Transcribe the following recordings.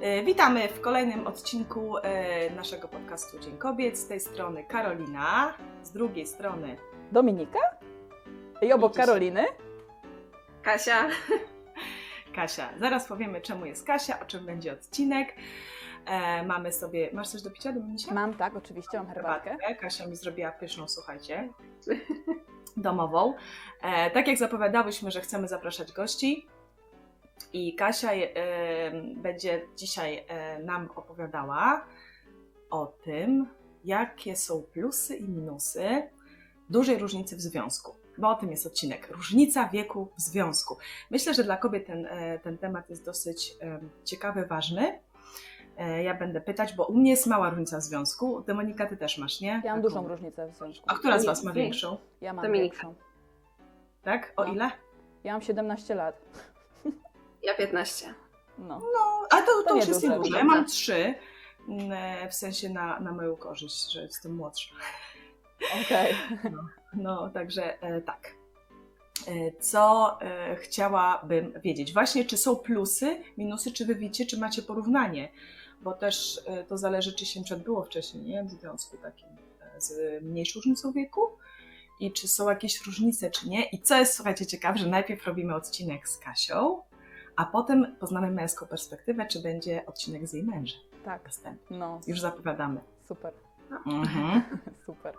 E, Witamy w kolejnym odcinku e, naszego podcastu Dzień Kobiet. Z tej strony Karolina, z drugiej strony Dominika? I obok Widzisz. Karoliny? Kasia. Kasia. Zaraz powiemy, czemu jest Kasia, o czym będzie odcinek. E, mamy sobie. Masz coś do picia, Dominisia? Mam, tak, oczywiście, mam herbatkę. Kasia mi zrobiła pyszną, słuchajcie, domową. E, tak jak zapowiadałyśmy, że chcemy zapraszać gości. I Kasia e, będzie dzisiaj e, nam opowiadała o tym, jakie są plusy i minusy dużej różnicy w związku. Bo o tym jest odcinek. Różnica wieku w związku. Myślę, że dla kobiet ten, e, ten temat jest dosyć e, ciekawy, ważny. E, Ja będę pytać, bo u mnie jest mała różnica w związku. Ty, Monika, ty też masz, nie? Ja mam Taką. dużą różnicę w związku. A która z Was ma większą? Ja mam Dominika. większą. Tak? O No. ile? Ja mam 17 lat. Ja 15. No. No, a to, to, To już nie jest duże. nieduże. Ja mam trzy, mm, w sensie na, na moją korzyść, że jestem młodsza. Okej. No, także e, tak. E, Co e, chciałabym wiedzieć? Właśnie, czy są plusy, minusy, czy wy widzicie, czy macie porównanie? Bo też e, to zależy, czy się było wcześniej, nie? W związku takim z mniejszą różnicą wieku i czy są jakieś różnice, czy nie. I co jest, słuchajcie, ciekawe, że najpierw robimy odcinek z Kasią, a potem poznamy męską perspektywę, czy będzie odcinek z jej mężem Tak. następny. No, Już zapowiadamy. super. Mhm. Super.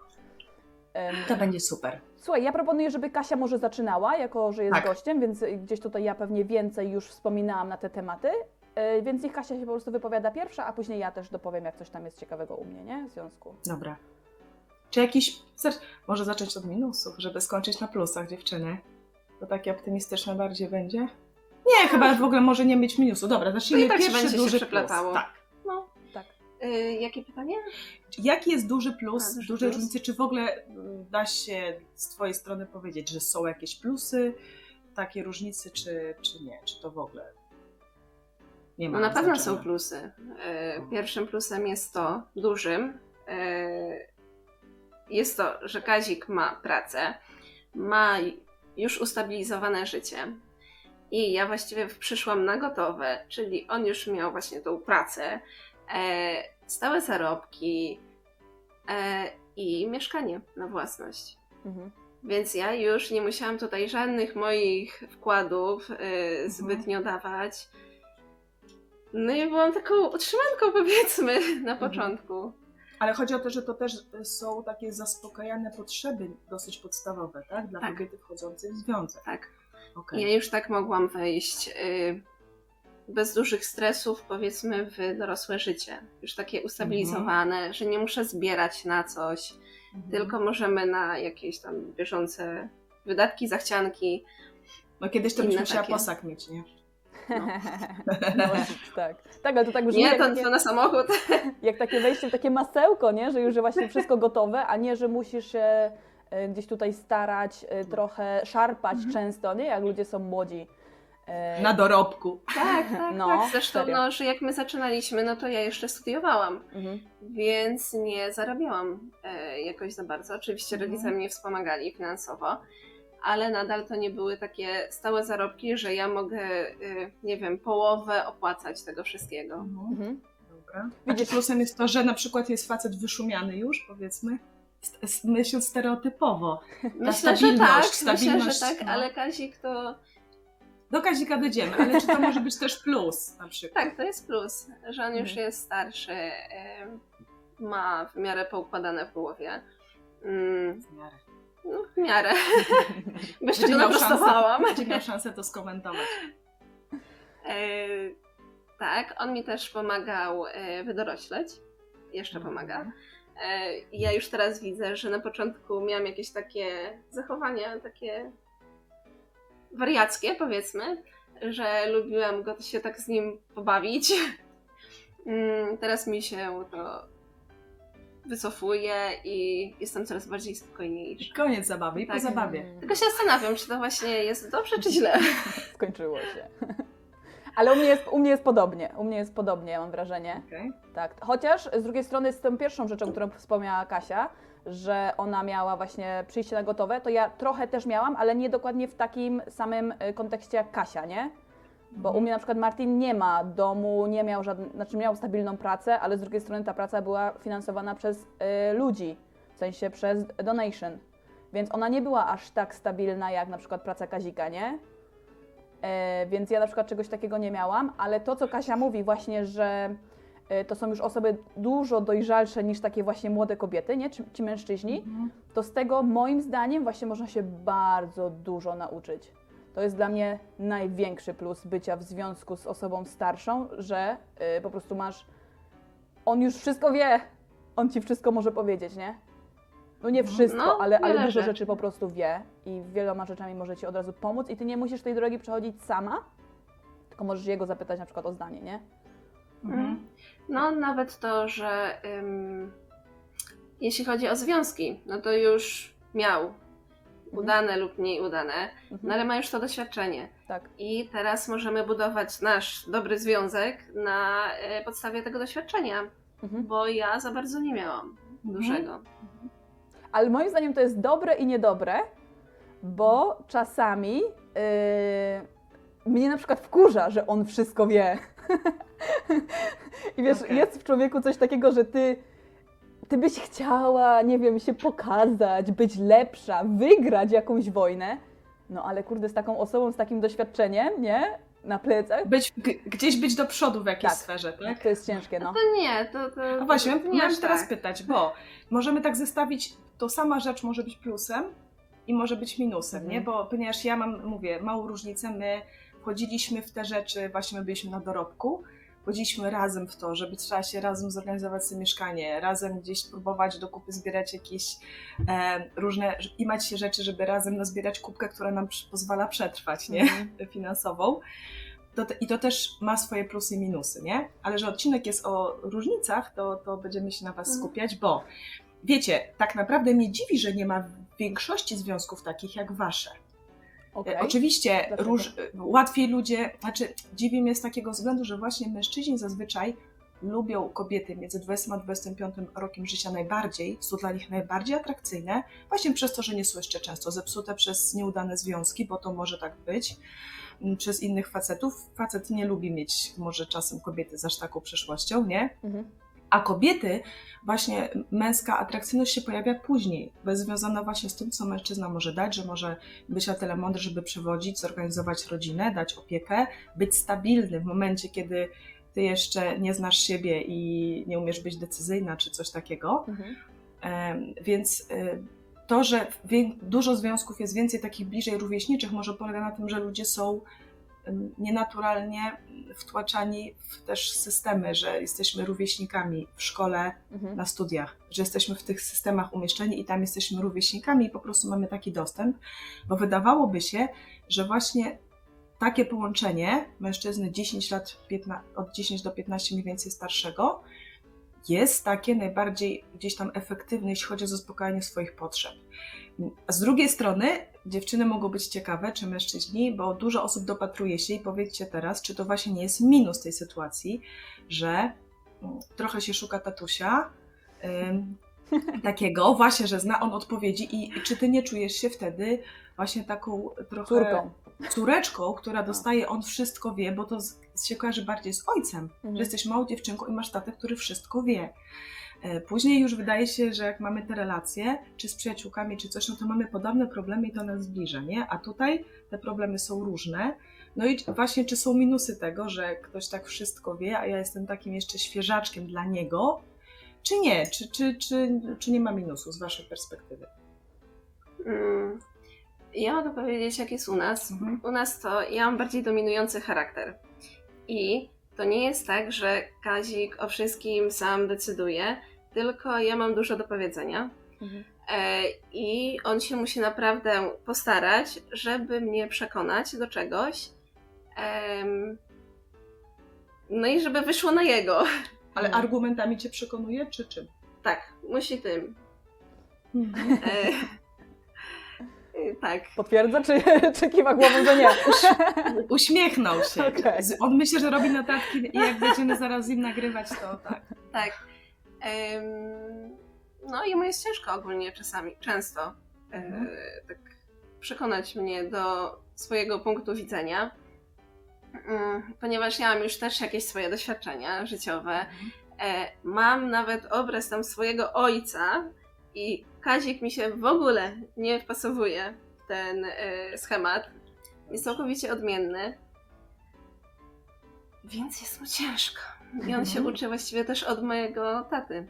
To będzie super. Słuchaj, ja proponuję, żeby Kasia może zaczynała, jako że jest Tak. gościem, więc gdzieś tutaj ja pewnie więcej już wspominałam na te tematy. E, Więc niech Kasia się po prostu wypowiada pierwsza, a później ja też dopowiem, jak coś tam jest ciekawego u mnie, nie? W związku. Dobra. Czy jakiś. Może zacząć od minusów, żeby skończyć na plusach, dziewczyny? To takie optymistyczne bardziej będzie? Nie, chyba w ogóle może nie mieć minusu. Dobra, zacznijmy No i tak się pierwszy będzie się duży przeplatało. plus. Tak. No. Tak. Y, jakie pytanie? Jaki jest duży plus, A, duży duże plus? różnice? Czy w ogóle mm, da się z Twojej strony powiedzieć, że są jakieś plusy, takie różnice, czy, czy nie? Czy to w ogóle nie ma No na pewno znaczenia? są plusy. Y, Pierwszym plusem jest to, dużym, y, jest to, że Kazik ma pracę, ma już ustabilizowane życie. I ja właściwie przyszłam na gotowe, czyli on już miał właśnie tą pracę, e, stałe zarobki e, i mieszkanie na własność. Mhm. Więc ja już nie musiałam tutaj żadnych moich wkładów y, zbytnio dawać. No i byłam taką utrzymanką, powiedzmy, na początku. Ale chodzi o to, że to też są takie zaspokajane potrzeby dosyć podstawowe, tak? Dla Tak. kobiety wchodzącej w związek. Tak. Okej. Ja już tak mogłam wejść y, bez dużych stresów, powiedzmy, w dorosłe życie. Już takie ustabilizowane, że nie muszę zbierać na coś, Mhm. tylko możemy na jakieś tam bieżące wydatki, zachcianki. No kiedyś to byś musiała takie. posag mieć, nie? No, tak. Tak, ale to tak brzmi Nie, to, takie, to na samochód. jak takie wejście w takie masełko, nie? Że już właśnie wszystko gotowe, a nie, że musisz się e, gdzieś tutaj starać, e, trochę szarpać Mhm. często, nie? Jak ludzie są młodzi. E, Na dorobku. Tak, tak, No, tak. Zresztą, serio. no, że jak my zaczynaliśmy, no to ja jeszcze studiowałam, mhm. więc nie zarabiałam e, jakoś za bardzo. Oczywiście Mhm. rodzice mnie wspomagali finansowo, ale nadal to nie były takie stałe zarobki, że ja mogę, e, nie wiem, połowę opłacać tego wszystkiego. Mhm. Dobra. A czy plusem jest to, że na przykład jest facet wyszumiany już, powiedzmy? Myśląc stereotypowo. Myślę, że stabilność, tak, myślę, stabilność, że tak, no. ale Kazik to Do Kazika dojdziemy, ale czy to może być też plus na przykład? tak, to jest plus, że on już Mhm. jest starszy, ma w miarę poukładane w głowie. Mm, W miarę. no, w miarę. Bez czego naprostowałam. Będzie miał szansę to skomentować. E, tak, on mi też pomagał e, wydorośleć. Jeszcze Mhm. pomaga. E, ja już teraz widzę, że na początku miałam jakieś takie zachowania, takie wariackie, powiedzmy, że lubiłam go się tak z nim pobawić. Mm, Teraz mi się to wycofuje i jestem coraz bardziej spokojniejsza. Koniec zabawy i po Tak. zabawie. Tylko się zastanawiam, czy to właśnie jest dobrze, czy źle. Skończyło się. Ale u mnie, jest, u mnie jest podobnie. U mnie jest podobnie, mam wrażenie. Okej. Tak. Chociaż z drugiej strony z tą pierwszą rzeczą, którą wspomniała Kasia, że ona miała właśnie przyjście na gotowe, to ja trochę też miałam, ale nie dokładnie w takim samym y, kontekście jak Kasia, nie? Bo u mnie na przykład Martin nie ma domu, nie miał żadnej, znaczy miał stabilną pracę, ale z drugiej strony ta praca była finansowana przez y, ludzi, w sensie przez donation. Więc ona nie była aż tak stabilna jak na przykład praca Kazika, nie? E, więc ja na przykład czegoś takiego nie miałam, ale to, co Kasia mówi właśnie, że e, to są już osoby dużo dojrzalsze niż takie właśnie młode kobiety, nie? Ci, ci mężczyźni, Mhm. to z tego moim zdaniem właśnie można się bardzo dużo nauczyć. To jest dla mnie największy plus bycia w związku z osobą starszą, że y, po prostu masz. On już wszystko wie. On ci wszystko może powiedzieć, nie? No nie wszystko, No, ale, ale wiele dużo rzeczy. rzeczy po prostu wie i wieloma rzeczami może ci od razu pomóc i ty nie musisz tej drogi przechodzić sama, tylko możesz jego zapytać na przykład o zdanie, nie? Mhm. No, nawet to, że ym, jeśli chodzi o związki, no to już miał udane lub mniej udane, Mhm. no ale ma już to doświadczenie. Tak. I teraz możemy budować nasz dobry związek na e, podstawie tego doświadczenia, Mhm. bo ja za bardzo nie miałam dużego. Ale moim zdaniem to jest dobre i niedobre, bo czasami yy, mnie na przykład wkurza, że on wszystko wie. I wiesz, Okej. jest w człowieku coś takiego, że ty, ty byś chciała, nie wiem, się pokazać, być lepsza, wygrać jakąś wojnę. No ale kurde, z taką osobą, z takim doświadczeniem, nie? Na plecach. Być, g- gdzieś być do przodu w jakiejś Tak. sferze, tak? To jest ciężkie, no. To nie, to. to A właśnie, to miałam aż teraz tak. pytać, bo możemy tak zestawić, to sama rzecz może być plusem i może być minusem, Mhm. nie? Bo ponieważ ja mam, mówię, małą różnicę, my wchodziliśmy w te rzeczy, właśnie my byliśmy na dorobku, wchodziliśmy razem w to, żeby trzeba się razem zorganizować sobie mieszkanie, razem gdzieś próbować do kupy zbierać jakieś e, różne, imać się rzeczy, żeby razem nazbierać kubkę, która nam pozwala przetrwać, nie? Mhm. finansową. To te, I to też ma swoje plusy i minusy, nie? Ale że odcinek jest o różnicach, to, to będziemy się na Was Mhm. skupiać, bo wiecie, tak naprawdę mnie dziwi, że nie ma większości związków takich jak Wasze. E, Oczywiście róż, łatwiej ludzie, znaczy dziwi mnie z takiego względu, że właśnie mężczyźni zazwyczaj lubią kobiety między 20 a 25 rokiem życia najbardziej, są dla nich najbardziej atrakcyjne, właśnie przez to, że nie są jeszcze często zepsute przez nieudane związki, bo to może tak być, m, przez innych facetów. Facet nie lubi mieć może czasem kobiety z aż taką przeszłością, nie? Mhm. A kobiety, właśnie męska atrakcyjność się pojawia później, bo jest związana właśnie z tym, co mężczyzna może dać, że może być na tyle mądry, żeby przewodzić, zorganizować rodzinę, dać opiekę, być stabilny w momencie, kiedy ty jeszcze nie znasz siebie i nie umiesz być decyzyjna, czy coś takiego. Mhm. Więc y, to, że dużo związków jest więcej takich bliżej rówieśniczych, może polega na tym, że ludzie są nienaturalnie wtłaczani w też systemy, że jesteśmy rówieśnikami w szkole, Mhm. na studiach, że jesteśmy w tych systemach umieszczeni i tam jesteśmy rówieśnikami i po prostu mamy taki dostęp, bo wydawałoby się, że właśnie takie połączenie mężczyzny 10 lat, 15, od 10 do 15 mniej więcej starszego, jest takie najbardziej gdzieś tam efektywne, jeśli chodzi o zaspokajanie swoich potrzeb. A z drugiej strony dziewczyny mogą być ciekawe, czy mężczyźni, bo dużo osób dopatruje się i powiedzcie teraz, czy to właśnie nie jest minus tej sytuacji, że mm, trochę się szuka tatusia, ym, takiego właśnie, że zna on odpowiedzi i, i czy ty nie czujesz się wtedy właśnie taką trochę Córką. córeczką, która dostaje, on wszystko wie, bo to z, się kojarzy bardziej z ojcem, Mhm. że jesteś małą dziewczynką i masz tatę, który wszystko wie. E, Później już wydaje się, że jak mamy te relacje, czy z przyjaciółkami, czy coś, no to mamy podobne problemy i to nas zbliża, nie? A tutaj te problemy są różne. No i właśnie, czy są minusy tego, że ktoś tak wszystko wie, a ja jestem takim jeszcze świeżaczkiem dla niego, czy nie? Czy, czy, czy, czy nie ma minusu z Waszej perspektywy? Mm. Ja mogę powiedzieć, jak jest u nas. Mhm. U nas to ja mam bardziej dominujący charakter. I to nie jest tak, że Kazik o wszystkim sam decyduje, tylko ja mam dużo do powiedzenia. Mhm. E, I on się musi naprawdę postarać, żeby mnie przekonać do czegoś. No i żeby wyszło na jego. Ale Mhm. argumentami Cię przekonuje, czy czym? Tak, musi tym. E, e, tak. Potwierdza, czy, czy kiwa głową, że nie? Uśmiechnął się. Z- On myśli, że robi notatki i jak będziemy zaraz z nim nagrywać, to tak. Tak. No i mu jest ciężko ogólnie czasami, często e, Mhm. tak przekonać mnie do swojego punktu widzenia. mm, ponieważ ja mam już też jakieś swoje doświadczenia życiowe, Mhm. e, mam nawet obraz tam swojego ojca i Kazik mi się w ogóle nie wpasowuje w ten e, schemat. Jest całkowicie odmienny. Więc jest mu ciężko. I on się Mhm. uczy właściwie też od mojego taty.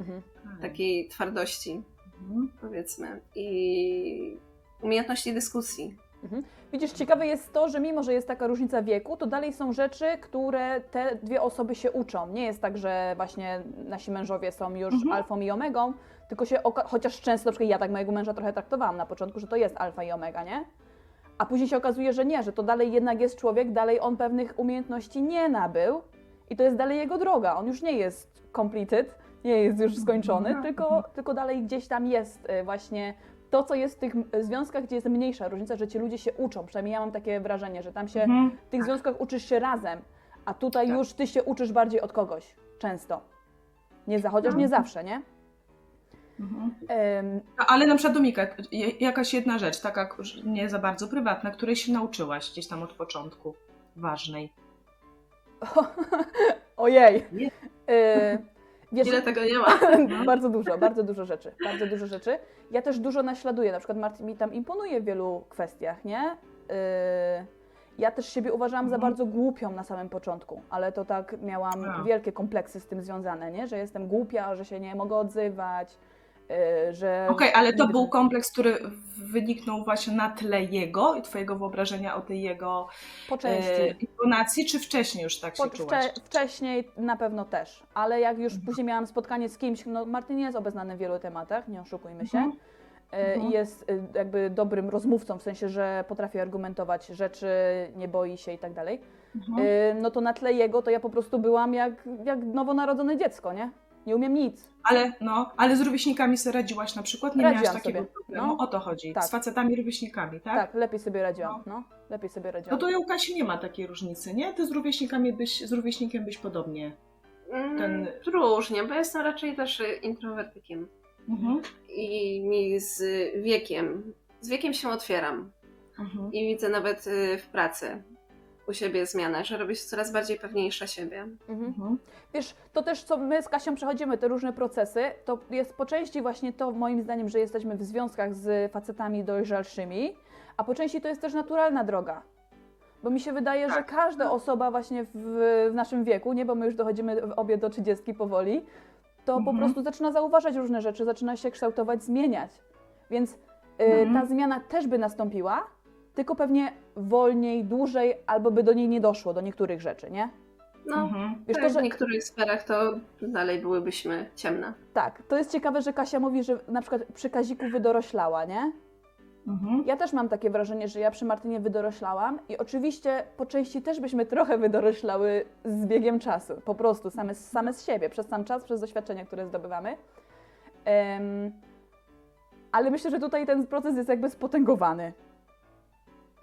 Mhm. Takiej twardości, Mhm. powiedzmy. I umiejętności dyskusji. Widzisz, ciekawe jest to, że mimo, że jest taka różnica wieku, to dalej są rzeczy, które te dwie osoby się uczą. Nie jest tak, że właśnie nasi mężowie są już Mhm. alfą i omegą, tylko się, chociaż często, na przykład ja tak mojego męża trochę traktowałam na początku, że to jest alfa i omega, nie? A później się okazuje, że nie, że to dalej jednak jest człowiek, dalej on pewnych umiejętności nie nabył i to jest dalej jego droga. On już nie jest completed, nie jest już skończony, Mhm. tylko, tylko dalej gdzieś tam jest y, właśnie to, co jest w tych y, związkach, gdzie jest mniejsza różnica, że ci ludzie się uczą. Przynajmniej ja mam takie wrażenie, że tam się Mhm. w tych związkach uczysz się razem, a tutaj Tak. już ty się uczysz bardziej od kogoś. Często. Nie za, chociaż nie zawsze, nie? Mhm. No, ale na przykład Domika, je- jakaś jedna rzecz, taka nie za bardzo prywatna, której się nauczyłaś gdzieś tam od początku, ważnej. ojej. Nie. Y, wiesz, Ile tego nie ma? bardzo dużo, bardzo dużo rzeczy. Bardzo dużo rzeczy. Ja też dużo naśladuję. Na przykład Martin mi tam imponuje w wielu kwestiach, nie? Y, ja też siebie uważałam za Mhm. bardzo głupią na samym początku, ale to tak miałam wielkie kompleksy z tym związane, nie? Że jestem głupia, że się nie mogę odzywać, że... Okej, ale to był kompleks, który wyniknął właśnie na tle jego i twojego wyobrażenia o tej jego Po części. e, intonacji, czy wcześniej już tak się Po, czułaś? wcze, wcześniej na pewno też, ale jak już Mhm. później miałam spotkanie z kimś, no Martin jest obeznany w wielu tematach, nie oszukujmy się, Mhm. e, Mhm. i jest e, jakby dobrym rozmówcą, w sensie, że potrafi argumentować rzeczy, nie boi się i tak dalej, Mhm. e, no to na tle jego to ja po prostu byłam jak, jak nowonarodzone dziecko, nie? Nie umiem nic. Ale, no, ale z rówieśnikami sobie radziłaś na przykład? Nie Radziłam miałaś takiego sobie, problemu? no. O to chodzi. Tak. Z facetami rówieśnikami, tak? Tak, lepiej sobie radziłam, no. Lepiej sobie No radziłam. to u Kasi nie ma takiej różnicy, nie? Ty z rówieśnikami byś, z rówieśnikiem byś podobnie. Mm, Ten- Różnie, bo jestem raczej też introwertykiem. Mhm. I mi z wiekiem, z wiekiem się otwieram. Mhm. I widzę nawet y, w pracy u siebie zmianę, że robię się coraz bardziej pewniejsza siebie. Mhm. Mhm. Wiesz, to też co my z Kasią przechodzimy, te różne procesy, to jest po części właśnie to moim zdaniem, że jesteśmy w związkach z facetami dojrzalszymi, a po części to jest też naturalna droga. Bo mi się wydaje, że Tak. każda osoba właśnie w, w naszym wieku, nie, bo my już dochodzimy obie do 30 powoli, to po Mhm. prostu zaczyna zauważać różne rzeczy, zaczyna się kształtować, zmieniać. Więc y, Mhm. ta zmiana też by nastąpiła, tylko pewnie wolniej, dłużej, albo by do niej nie doszło, do niektórych rzeczy, nie? No, Mhm. Wiesz, tak, to, że w niektórych sferach to dalej byłybyśmy ciemne. Tak, to jest ciekawe, że Kasia mówi, że na przykład przy Kaziku wydoroślała, nie? Mhm. Ja też mam takie wrażenie, że ja przy Martynie wydoroślałam i oczywiście po części też byśmy trochę wydoroślały z biegiem czasu, po prostu same, same z siebie, przez sam czas, przez doświadczenia, które zdobywamy. Em, ale myślę, że tutaj ten proces jest jakby spotęgowany.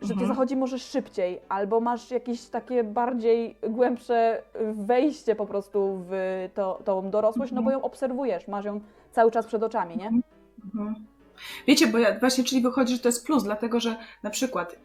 Że ty Mhm. zachodzi może szybciej, albo masz jakieś takie bardziej głębsze wejście po prostu w to, tą dorosłość, no bo ją obserwujesz, masz ją cały czas przed oczami, nie? Mhm. Wiecie, bo ja właśnie, czyli wychodzi, że to jest plus, dlatego że na przykład y,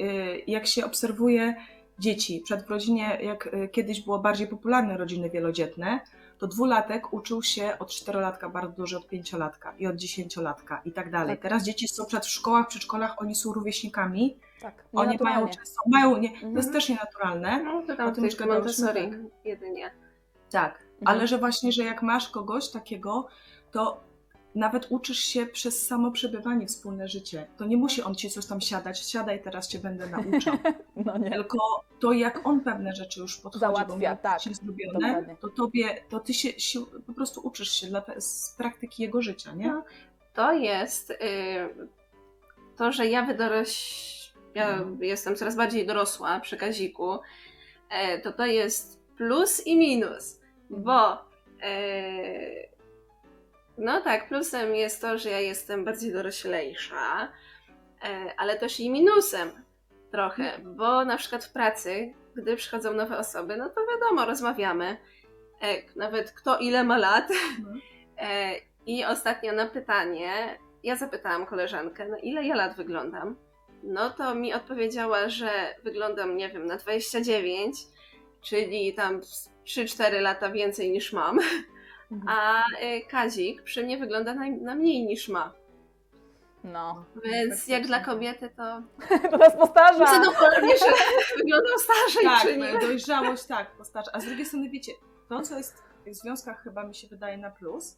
jak się obserwuje dzieci, przed w rodzinie, jak y, kiedyś było bardziej popularne rodziny wielodzietne, to dwulatek uczył się od czterolatka bardzo dużo, od pięciolatka i od dziesięciolatka i tak dalej. Tak. Teraz dzieci są przed w szkołach, przedszkolach, oni są rówieśnikami, Tak. oni mają często, mają, nie, to Mhm. jest też nienaturalne, No to O tam tym już Montessori tak. jedynie. Tak, Mhm. ale że właśnie, że jak masz kogoś takiego, to nawet uczysz się przez samo przebywanie, wspólne życie. To nie musi on ci coś tam siadać, siadaj, teraz cię będę nauczał. No nie. Tylko to, jak on pewne rzeczy już podchodzi, Załatwia, bo tak, ci zrobione, dokładnie. to tobie, to ty się, się po prostu uczysz się dla te, z praktyki jego życia, nie? No. To jest y, to, że ja wydoroś... Ja Mhm. jestem coraz bardziej dorosła przy Kaziku, e, to to jest plus i minus, bo e, no tak, plusem jest to, że ja jestem bardziej doroślejsza, e, ale też i minusem trochę, bo na przykład w pracy, gdy przychodzą nowe osoby, no to wiadomo, rozmawiamy, nawet kto ile ma lat, Mhm. I ostatnio na pytanie, ja zapytałam koleżankę, na ile ja lat wyglądam? No to mi odpowiedziała, że wyglądam, nie wiem, na 29, czyli tam 3-4 lata więcej niż mam, Mhm. a y, Kazik przy mnie wygląda na, na mniej niż ma. No. Więc jak dla kobiety to To nas postarza! zadowolenie, że wyglądam starzej Tak, dojrzałość tak, postarza. A z drugiej strony wiecie, to co jest w związkach chyba mi się wydaje na plus,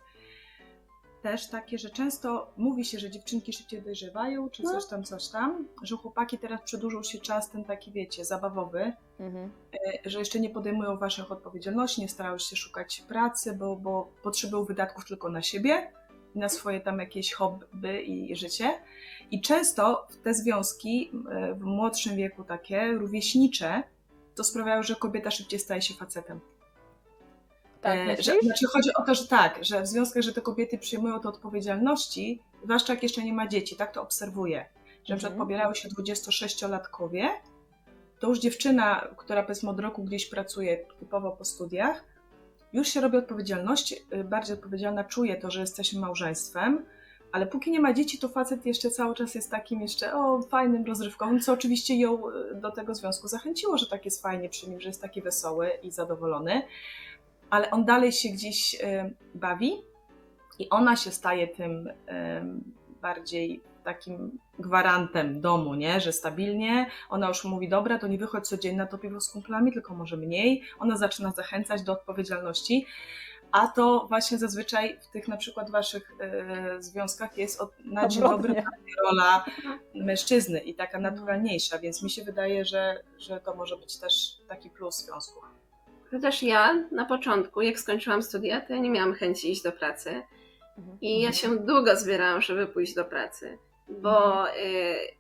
też takie, że często mówi się, że dziewczynki szybciej dojrzewają, czy No. coś tam, coś tam, że chłopaki teraz przedłużą się czas ten taki, wiecie, zabawowy, Mhm. e, że jeszcze nie podejmują waszych odpowiedzialności, nie starają się szukać pracy, bo, bo potrzebują wydatków tylko na siebie, na swoje tam jakieś hobby i życie. I często te związki e, w młodszym wieku takie, rówieśnicze, to sprawiają, że kobieta szybciej staje się facetem. Tak, E, że, znaczy chodzi o to, że tak, że w związkach, że te kobiety przyjmują te odpowiedzialności, zwłaszcza jak jeszcze nie ma dzieci, tak to obserwuję. Że Mhm. pobierają się 26-latkowie, to już dziewczyna, która powiedzmy od roku gdzieś pracuje typowo po studiach, już się robi odpowiedzialność, y, bardziej odpowiedzialna, czuje to, że jesteśmy małżeństwem, ale póki nie ma dzieci, to facet jeszcze cały czas jest takim jeszcze o fajnym, rozrywkowym, co oczywiście ją y, do tego związku zachęciło, że tak jest fajnie przy nim, że jest taki wesoły i zadowolony, ale on dalej się gdzieś y, bawi i ona się staje tym y, bardziej takim gwarantem domu, nie? że stabilnie, ona już mówi, dobra, to nie wychodź codziennie na to piwo z kumplami, tylko może mniej, ona zaczyna zachęcać do odpowiedzialności, a to właśnie zazwyczaj w tych na przykład waszych y, związkach jest od, na dzień dobry rola mężczyzny i taka naturalniejsza, więc mi się wydaje, że, że to może być też taki plus związku. Chociaż ja na początku, jak skończyłam studia, to ja nie miałam chęci iść do pracy. Mhm. I ja się długo zbierałam, żeby pójść do pracy, bo y,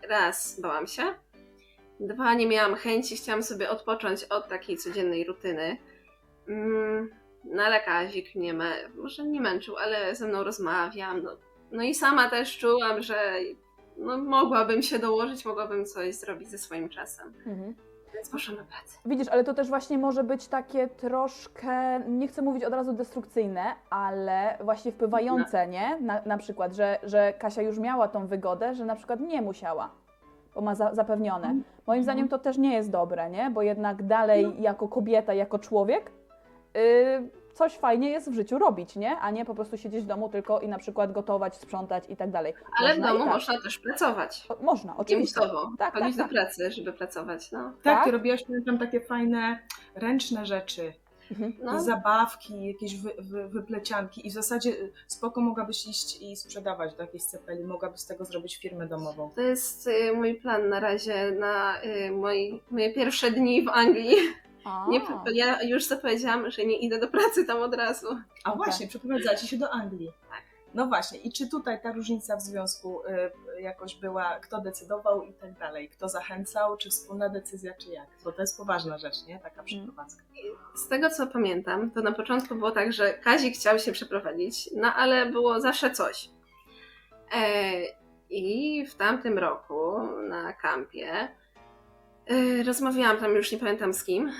raz bałam się, dwa nie miałam chęci, chciałam sobie odpocząć od takiej codziennej rutyny. Mm, no ale Kazik mnie, mę- może nie męczył, ale ze mną rozmawiał. No, no i sama też czułam, że no, mogłabym się dołożyć, mogłabym coś zrobić ze swoim czasem. Mhm. Więc poszłam. Widzisz, ale to też właśnie może być takie troszkę, nie chcę mówić od razu destrukcyjne, ale właśnie wpływające, nie? Na, na przykład, że, że Kasia już miała tą wygodę, że na przykład nie musiała, bo ma za, zapewnione. Moim zdaniem to też nie jest dobre, nie? Bo jednak dalej jako kobieta, jako człowiek yy, coś fajnie jest w życiu robić, nie? A nie po prostu siedzieć w domu tylko i na przykład gotować, sprzątać i tak dalej. Ale w Można i domu tak. można też pracować. O, Można, oczywiście. Przymusowo. Tak, Chodzić tak, do pracy, żeby pracować. No. Tak, Tak? ty robiłaś tam takie fajne, ręczne rzeczy, Mhm. No, zabawki, jakieś wy, wy, wyplecianki i w zasadzie y, spoko mogłabyś iść i sprzedawać do jakiejś cepeli, mogłabyś z tego zrobić firmę domową. To jest y, mój plan na razie na y, moi, moje pierwsze dni w Anglii. A. Nie, ja już zapowiedziałam, że nie idę do pracy tam od razu. A Okej. właśnie, przeprowadzacie się do Anglii. Tak. No właśnie, i czy tutaj ta różnica w związku y, jakoś była, kto decydował i tak dalej, kto zachęcał, czy wspólna decyzja, czy jak? Bo to jest poważna rzecz, nie? Taka przeprowadzka. Z tego co pamiętam, to na początku było tak, że Kazik chciał się przeprowadzić, no ale było zawsze coś. E, I w tamtym roku na kampie rozmawiałam tam już nie pamiętam z kim,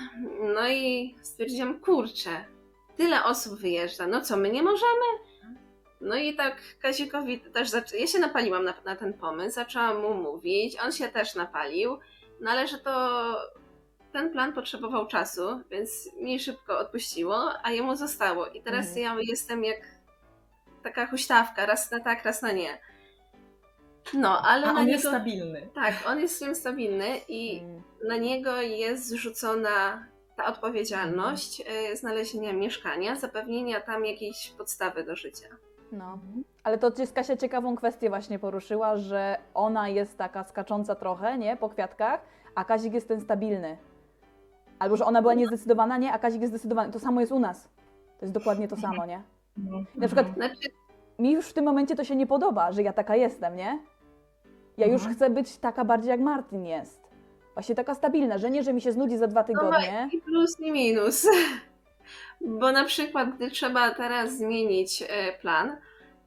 no i stwierdziłam, kurczę, tyle osób wyjeżdża, no co, my nie możemy? No i tak Kazikowi też zaczę... ja się napaliłam na, na ten pomysł, zaczęłam mu mówić, on się też napalił, no ale że to ten plan potrzebował czasu, więc mi szybko odpuściło, a jemu zostało. I teraz Mhm. ja jestem jak taka huśtawka, raz na tak, raz na nie. No, ale A na on niego... jest stabilny. Tak, on jest w tym stabilny i Mm. na niego jest zrzucona ta odpowiedzialność y, znalezienia mieszkania, zapewnienia tam jakiejś podstawy do życia. No. Ale to jest Kasia ciekawą kwestię właśnie poruszyła, że ona jest taka skacząca trochę, nie, po kwiatkach, a Kazik jest ten stabilny. Albo, że ona była niezdecydowana, nie, a Kazik jest zdecydowany. To samo jest u nas. To jest dokładnie to samo, nie? Mhm. Na przykład Znaczy, mi już w tym momencie to się nie podoba, że ja taka jestem, nie? Ja już Mhm. chcę być taka bardziej jak Martin jest. Właśnie taka stabilna, że nie, że mi się znudzi za dwa tygodnie. i plus i minus. Bo na przykład, gdy trzeba teraz zmienić e, plan,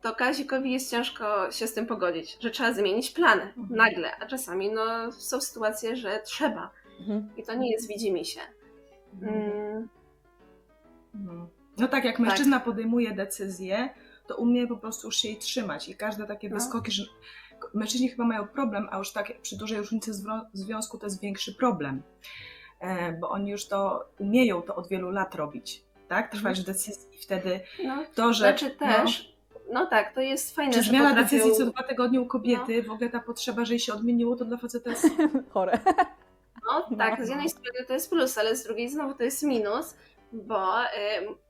to Kazikowi jest ciężko się z tym pogodzić, że trzeba zmienić plan Mhm. nagle, a czasami no, są sytuacje, że trzeba Mhm. i to nie jest widzimy się. Mm, Mhm. No tak, jak mężczyzna podejmuje decyzję, to umie po prostu już się jej trzymać i każde takie No. wyskoki, że mężczyźni chyba mają problem, a już tak przy dużej różnicy związku to jest większy problem, e, bo oni już to umieją to od wielu lat robić, tak? Trwać decyzji i wtedy No, to, że... znaczy też, no, tak, to jest fajne, Czy że zmiana potrafią... decyzji co dwa tygodnie u kobiety, w ogóle ta potrzeba, że jej się odmieniło, to dla faceta jest... Chore. No tak, No. z jednej strony to jest plus, ale z drugiej znowu to jest minus, bo y,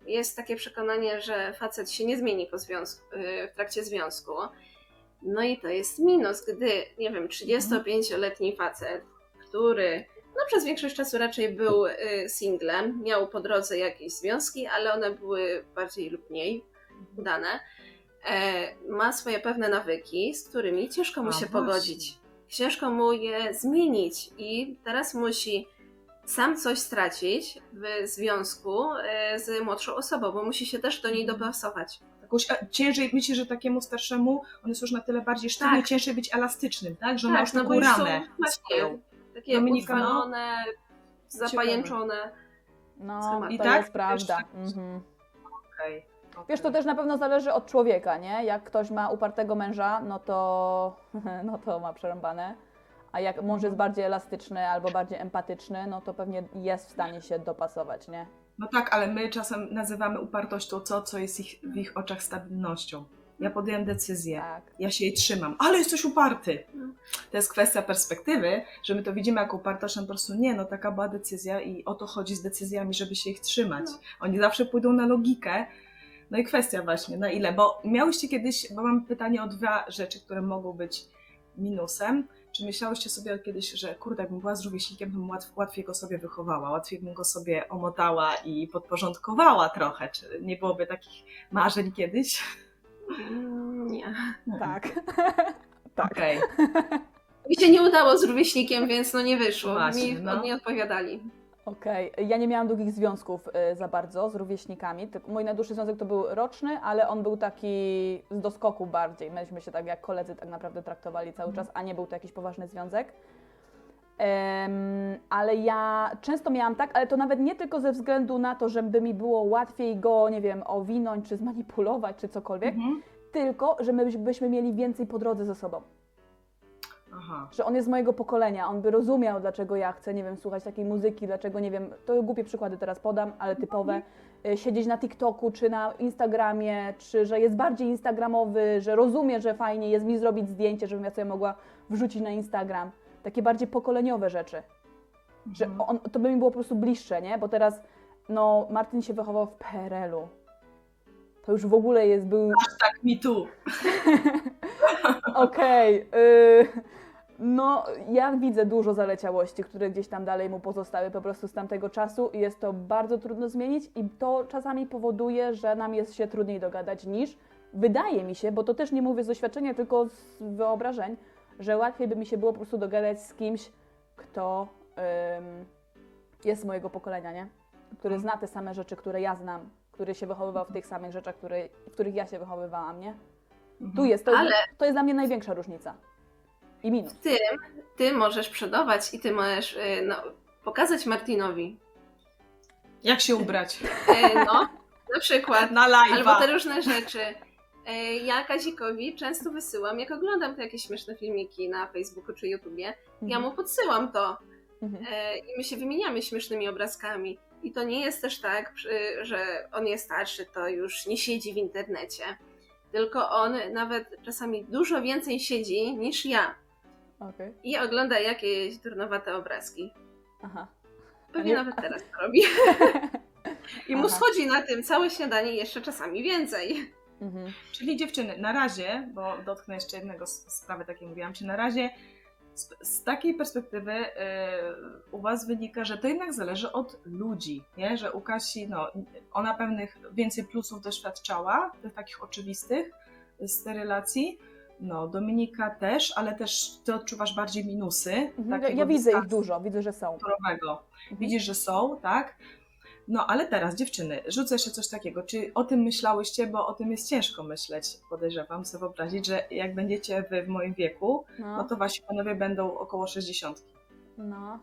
jest takie przekonanie, że facet się nie zmieni po związku, y, w trakcie związku. No i to jest minus, gdy, nie wiem, 35-letni facet, który no, przez większość czasu raczej był y, singlem, miał po drodze jakieś związki, ale one były bardziej lub mniej udane, e, ma swoje pewne nawyki, z którymi ciężko mu A, się właśnie. pogodzić. Ciężko mu je zmienić i teraz musi sam coś stracić w związku e, z młodszą osobą, bo musi się też do niej dopasować. Jakąś, e, ciężej, myślę, że takiemu starszemu on jest już na tyle bardziej sztywny, Tak. ciężej być elastycznym, tak? Że on ma już no taką już są ramę właśnie swoją. takie Dominika, no. utrwalone, zapajęczone. No, Schemat. to I tak? jest prawda. Tak- Mhm. Wiesz, to też na pewno zależy od człowieka, nie? Jak ktoś ma upartego męża, no to, no to ma przerąbane. A jak mąż jest bardziej elastyczny albo bardziej empatyczny, no to pewnie jest w stanie się dopasować, nie? No tak, ale my czasem nazywamy upartością to, co jest ich, w ich oczach stabilnością. Ja podjąłem decyzję, Tak. ja się jej trzymam, ale jesteś uparty. No. To jest kwestia perspektywy, że my to widzimy jako upartość, a po prostu nie, no taka była decyzja i o to chodzi z decyzjami, żeby się ich trzymać. No. Oni zawsze pójdą na logikę. No i kwestia właśnie, na ile, bo miałyście kiedyś, bo mam pytanie o dwa rzeczy, które mogą być minusem. Czy myślałyście sobie kiedyś, że kurde, jakbym była z rówieśnikiem, to bym łatw, łatwiej go sobie wychowała, łatwiej bym go sobie omotała i podporządkowała trochę? Czy nie byłoby takich marzeń kiedyś? Mm, Nie. Tak. tak. Okej. Mi się nie udało z rówieśnikiem, więc no nie wyszło. Właśnie, Mi no. nie odpowiadali. Okej, ja nie miałam długich związków y, za bardzo z rówieśnikami. Tylko mój najdłuższy związek to był roczny, ale on był taki z doskoku bardziej. Myśmy się tak jak koledzy tak naprawdę traktowali cały Mhm. czas, a nie był to jakiś poważny związek. Em, ale ja często miałam tak, ale to nawet nie tylko ze względu na to, żeby mi było łatwiej go, nie wiem, owinąć, czy zmanipulować, czy cokolwiek, Mhm. tylko że my byś- byśmy mieli więcej po drodze ze sobą. Aha. że on jest z mojego pokolenia, on by rozumiał, dlaczego ja chcę, nie wiem, słuchać takiej muzyki, dlaczego, nie wiem, to głupie przykłady teraz podam, ale typowe, y, siedzieć na TikToku, czy na Instagramie, czy że jest bardziej instagramowy, że rozumie, że fajnie jest mi zrobić zdjęcie, żebym ja sobie mogła wrzucić na Instagram. Takie bardziej pokoleniowe rzeczy, że Mhm. on, to by mi było po prostu bliższe, nie? Bo teraz, no, Martin się wychował w PRL-u. To już w ogóle jest, był Tak, mi tu. Okej. y, no, ja widzę dużo zaleciałości, które gdzieś tam dalej mu pozostały po prostu z tamtego czasu i jest to bardzo trudno zmienić i to czasami powoduje, że nam jest się trudniej dogadać niż wydaje mi się, bo to też nie mówię z doświadczenia, tylko z wyobrażeń, że łatwiej by mi się było po prostu dogadać z kimś, kto ym, jest z mojego pokolenia, nie? Który zna te same rzeczy, które ja znam, który się wychowywał w tych samych rzeczach, które, w których ja się wychowywałam, nie? Mhm. Tu jest, to, jest, Ale- to jest dla mnie największa różnica. I minus. Ty możesz przodować i ty możesz y, no, pokazać Martinowi. Jak się ubrać? E, no, na przykład. Na live'a. Albo te różne rzeczy. E, Ja Kazikowi często wysyłam, jak oglądam te jakieś śmieszne filmiki na Facebooku czy YouTubie, ja mu podsyłam to Mhm. i my się wymieniamy śmiesznymi obrazkami. I to nie jest też tak, że on jest starszy, to już nie siedzi w internecie. Tylko on nawet czasami dużo więcej siedzi niż ja Okej. i ogląda jakieś durnowate obrazki. Aha. Pewnie nie- nawet teraz to robi. I mu Aha. schodzi na tym całe śniadanie jeszcze czasami więcej. Mhm. Czyli dziewczyny, na razie, bo dotknę jeszcze jednego sprawy, takiej mówiłam, czy na razie z, z takiej perspektywy y, u Was wynika, że to jednak zależy od ludzi, nie? że u Kasi, no, ona pewnych więcej plusów doświadczała, tych takich oczywistych z tej relacji, no, Dominika też, ale też Ty odczuwasz bardziej minusy. Mhm. Ja, takiego ja widzę ich dużo, widzę, że są. Mhm. Widzisz, że są, tak? No ale teraz, dziewczyny, rzucę jeszcze coś takiego. Czy o tym myślałyście, bo o tym jest ciężko myśleć, podejrzewam, sobie wyobrazić, że jak będziecie wy w moim wieku, no No, to wasi panowie będą około 60. no.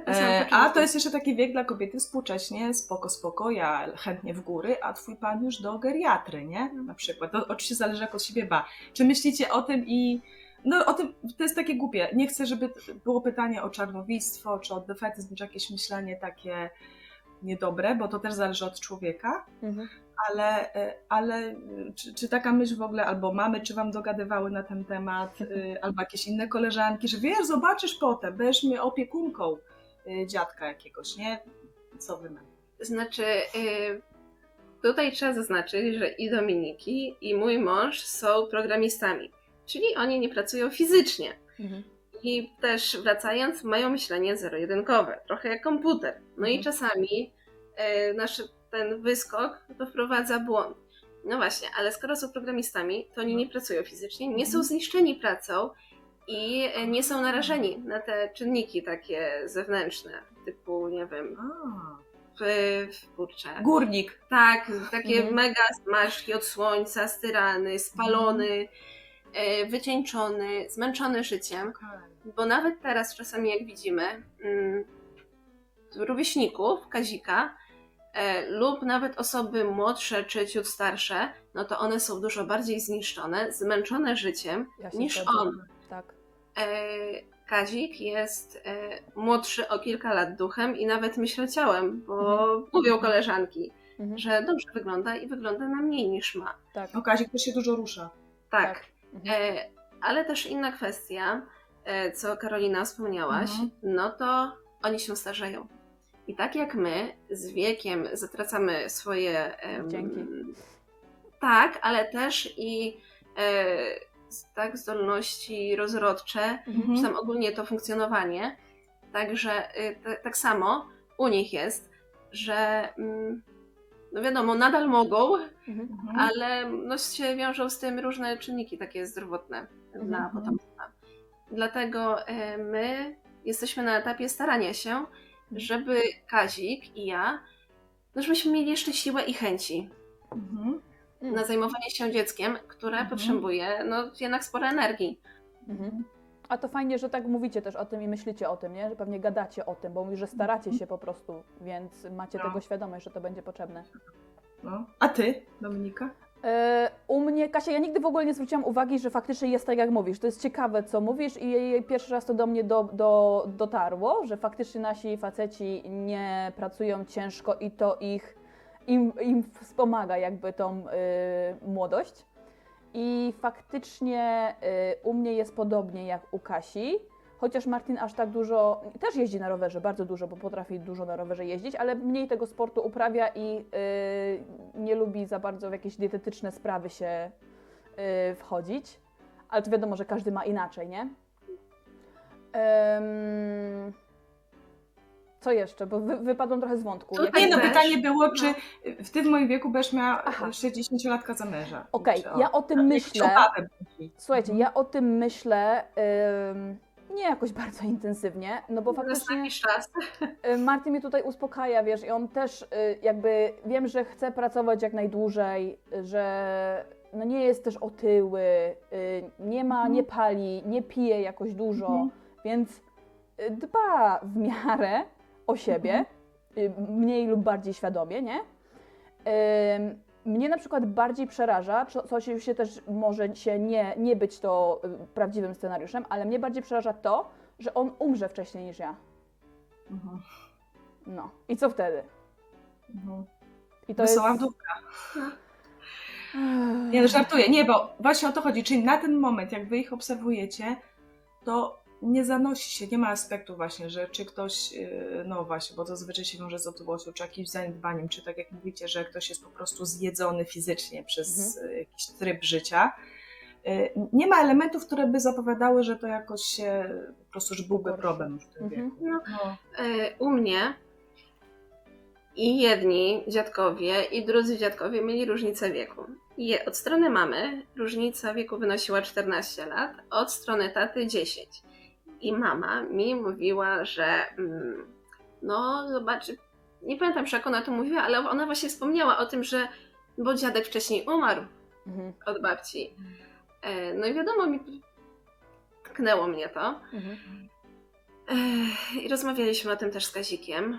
Tak, E, a to jest jeszcze taki wiek dla kobiety współcześnie, spoko, spoko, ja chętnie w góry, a twój pan już do geriatry, nie? Na przykład. To oczywiście zależy jak od siebie ba. Czy myślicie o tym i... No o tym, to jest takie głupie. Nie chcę, żeby było pytanie o czarnowictwo, czy o defetyzm, czy jakieś myślenie takie niedobre, bo to też zależy od człowieka, Mhm. ale, e, ale e, czy, czy taka myśl w ogóle, albo mamy, czy wam dogadywały na ten temat, e, albo jakieś inne koleżanki, że wiesz, zobaczysz potem, będziesz mnie opiekunką dziadka jakiegoś, nie? Co wy macie? Znaczy, y, tutaj trzeba zaznaczyć, że i Dominiki, i mój mąż są programistami, czyli oni nie pracują fizycznie. Mhm. I też wracając, mają myślenie zero-jedynkowe, trochę jak komputer. No i Mhm. czasami y, nasz ten wyskok to wprowadza błąd. No właśnie, ale skoro są programistami, to oni nie pracują fizycznie, nie są Mhm. zniszczeni pracą i nie są narażeni na te czynniki takie zewnętrzne, typu, nie wiem, kurczę. górnik. Tak, takie Mhm. mega zmarszki od słońca, styrany, spalony, e, wycieńczony, zmęczony życiem. Bo nawet teraz czasami jak widzimy mm, rówieśników Kazika e, lub nawet osoby młodsze czy ciut starsze, no to one są dużo bardziej zniszczone, zmęczone życiem Ja niż on. Tak. E, Kazik jest e, młodszy o kilka lat duchem i nawet myślę ciałem, bo mówią koleżanki, Mhm. że dobrze wygląda i wygląda na mniej niż ma. Tak. No Kazik też się dużo rusza. Tak. Mhm. E, ale też inna kwestia, e, co Karolina wspomniałaś, Mhm. no to oni się starzeją. I tak jak my z wiekiem zatracamy swoje. Dzięki. Tak, ale też i e, tak zdolności rozrodcze, Mhm. czy tam ogólnie to funkcjonowanie. Także y, t- tak samo u nich jest, że mm, no wiadomo, nadal mogą, Mhm. Mhm. ale no, się wiążą z tym różne czynniki takie zdrowotne dla Mhm. potomstwa. Dlatego e, my jesteśmy na etapie starania się, żeby Kazik i ja, no żebyśmy mieli jeszcze siłę i chęci Mhm. Na zajmowanie się dzieckiem, które Mhm. potrzebuje no, jednak sporo energii. Mhm. A to fajnie, że tak mówicie też o tym i myślicie o tym, nie? Że pewnie gadacie o tym, bo mówisz, że staracie się po prostu, więc macie No. tego świadomość, że to będzie potrzebne. No. A ty, Dominika? E, U mnie, Kasia, ja nigdy w ogóle nie zwróciłam uwagi, że faktycznie jest tak, jak mówisz. To jest ciekawe, co mówisz i jej- pierwszy raz to do mnie do, do, dotarło, że faktycznie nasi faceci nie pracują ciężko i to ich, im, im wspomaga jakby tą y, młodość. I faktycznie y, u mnie jest podobnie jak u Kasi, chociaż Martin aż tak dużo, też jeździ na rowerze, bardzo dużo, bo potrafi dużo na rowerze jeździć, ale mniej tego sportu uprawia i y, nie lubi za bardzo w jakieś dietetyczne sprawy się y, wchodzić. Ale to wiadomo, że każdy ma inaczej, nie? Em, co jeszcze? Bo wy, wypadłam trochę z wątku. Nie no, pytanie było, No. czy w ty w moim wieku będziesz miała Aha. 60-latka za męża. Okej, Czy ja o tym myślę. Słuchajcie, ja o tym myślę nie jakoś bardzo intensywnie, no bo na faktycznie czas. y, Martin mnie tutaj uspokaja, wiesz, i on też y, jakby wiem, że chce pracować jak najdłużej, że no nie jest też otyły, y, nie ma, nie pali, nie pije jakoś dużo, Mhm. więc dba w miarę o siebie, y, mniej lub bardziej świadomie, nie? Mnie na przykład bardziej przeraża, co, się też może się nie, nie być to y, prawdziwym scenariuszem, ale mnie bardziej przeraża to, że on umrze wcześniej niż ja. Mhm. No. I co wtedy? Mhm. I to Wesoła jest... wdówka. Nie no, żartuję. Nie, bo właśnie o to chodzi. Czyli na ten moment, jak wy ich obserwujecie, to nie zanosi się, nie ma aspektu właśnie, że czy ktoś, yy, no właśnie, bo to zazwyczaj się wiąże z otyłością, czy jakimś zaniedbaniem, czy tak jak mówicie, że ktoś jest po prostu zjedzony fizycznie przez yy, jakiś tryb życia. Yy, Nie ma elementów, które by zapowiadały, że to jakoś się, po prostu, że byłby problem już w tym Mhm. wieku. No, No. u mnie i jedni dziadkowie, i drudzy dziadkowie mieli różnicę wieku. Je, od strony mamy różnica wieku wynosiła 14 lat, od strony taty 10. I mama mi mówiła, że mm, no zobacz, nie pamiętam, czy jak ona to mówiła, ale ona właśnie wspomniała o tym, że bo dziadek wcześniej umarł Mhm. od babci. E, No i wiadomo, mi tknęło mnie to. Mhm. Ech, I rozmawialiśmy o tym też z Kazikiem,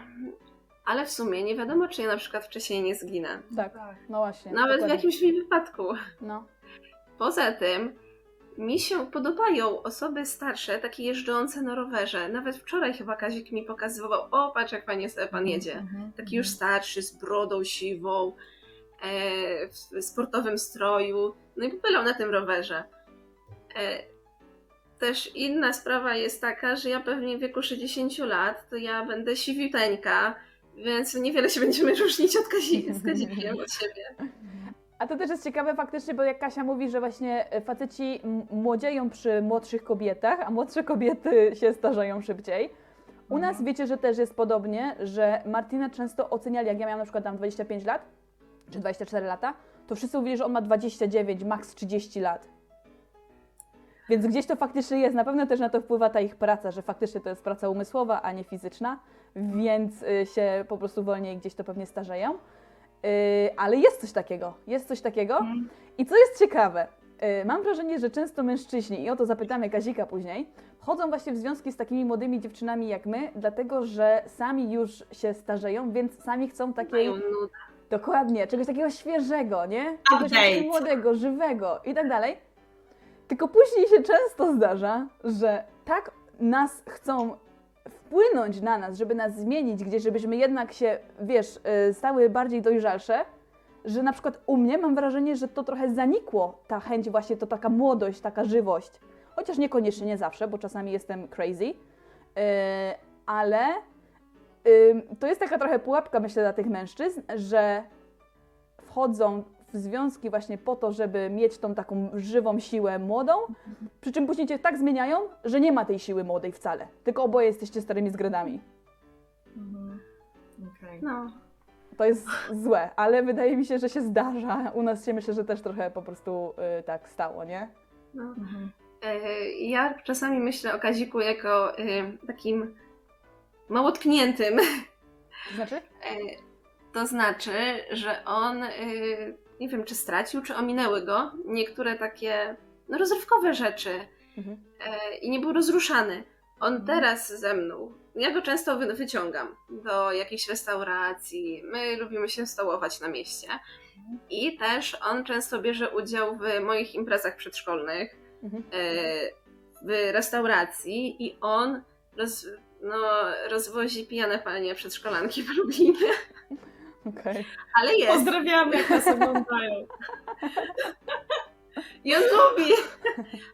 ale w sumie nie wiadomo, czy ja na przykład wcześniej nie zginę. Tak, no właśnie. Nawet w dokładnie. jakimś mi wypadku. No. Poza tym, mi się podobają osoby starsze, takie jeżdżące na rowerze. Nawet wczoraj chyba Kazik mi pokazywał, o patrz jak panie pan jedzie. Mhm, Taki już starszy, z brodą siwą, e, w sportowym stroju. No i popylał na tym rowerze. E, też inna sprawa jest taka, że ja pewnie w wieku 60 lat, to ja będę siwiuteńka, więc niewiele się będziemy różnić od Kazi, z Kazikiem od siebie. A to też jest ciekawe faktycznie, bo jak Kasia mówi, że właśnie e, faceci młodzieją przy młodszych kobietach, a młodsze kobiety się starzeją szybciej. U nas Mhm. wiecie, że też jest podobnie, że Martinę często oceniali, jak ja miałam na przykład tam 25 lat, czy 24 lata, to wszyscy mówili, że on ma 29, maks 30 lat. Więc gdzieś to faktycznie jest. Na pewno też na to wpływa ta ich praca, że faktycznie to jest praca umysłowa, a nie fizyczna, więc y, się po prostu wolniej gdzieś to pewnie starzeją. Y, Ale jest coś takiego, jest coś takiego. Mhm. I co jest ciekawe, y, mam wrażenie, że często mężczyźni, i o to zapytamy Kazika później, wchodzą właśnie w związki z takimi młodymi dziewczynami jak my, dlatego że sami już się starzeją, więc sami chcą takiej, dokładnie, czegoś takiego świeżego, nie? Czegoś takiego młodego, żywego i tak dalej. Tylko później się często zdarza, że tak nas chcą wpłynąć na nas, żeby nas zmienić, gdzieś, żebyśmy jednak się, wiesz, y, stały bardziej dojrzalsze, że na przykład u mnie mam wrażenie, że to trochę zanikło, ta chęć właśnie, to taka młodość, taka żywość. Chociaż niekoniecznie, nie zawsze, bo czasami jestem crazy, Yy, ale ym, to jest taka trochę pułapka, myślę, dla tych mężczyzn, że wchodzą w związki właśnie po to, żeby mieć tą taką żywą siłę młodą, przy czym później cię tak zmieniają, że nie ma tej siły młodej wcale, tylko oboje jesteście starymi zgredami. Mhm. Okej. No. To jest złe, ale wydaje mi się, że się zdarza. U nas się myślę, że też trochę po prostu y, tak stało, nie? no. Mhm. E, Ja czasami myślę o Kaziku jako e, takim mało tkniętym. To znaczy? E, To znaczy, że on, e, nie wiem, czy stracił, czy ominęły go niektóre takie no, rozrywkowe rzeczy Mhm. e, i nie był rozruszany. On Mhm. teraz ze mną, ja go często wy- wyciągam do jakiejś restauracji, my lubimy się stołować na mieście i też on często bierze udział w moich imprezach przedszkolnych, Mhm. e, w restauracji i on roz, no, rozwozi pijane panie przedszkolanki w Lublinie. Okej. Ale jest. Pozdrawiamy, jak nas oglądają. I on lubi.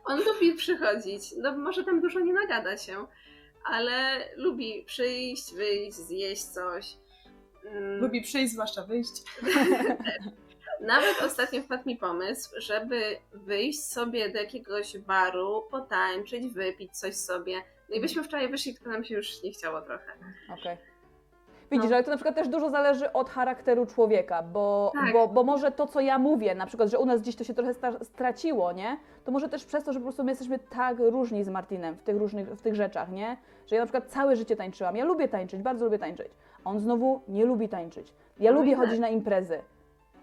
On lubi przychodzić. No może tam dużo nie nagada się, ale lubi przyjść, wyjść, zjeść coś. Mm, Lubi przyjść, zwłaszcza wyjść. Nawet ostatnio wpadł mi pomysł, żeby wyjść sobie do jakiegoś baru, potańczyć, wypić coś sobie. No i byśmy wczoraj wyszli, tylko nam się już nie chciało trochę. Okej. Widzisz, No. ale to na przykład też dużo zależy od charakteru człowieka, bo, Tak. bo, bo może to, co ja mówię, na przykład, że u nas gdzieś to się trochę straciło, nie? To może też przez to, że po prostu my jesteśmy tak różni z Martinem w tych różnych, w tych rzeczach, nie? Że ja na przykład całe życie tańczyłam. Ja lubię tańczyć, bardzo lubię tańczyć. A on znowu nie lubi tańczyć. Ja No lubię tak. chodzić na imprezy.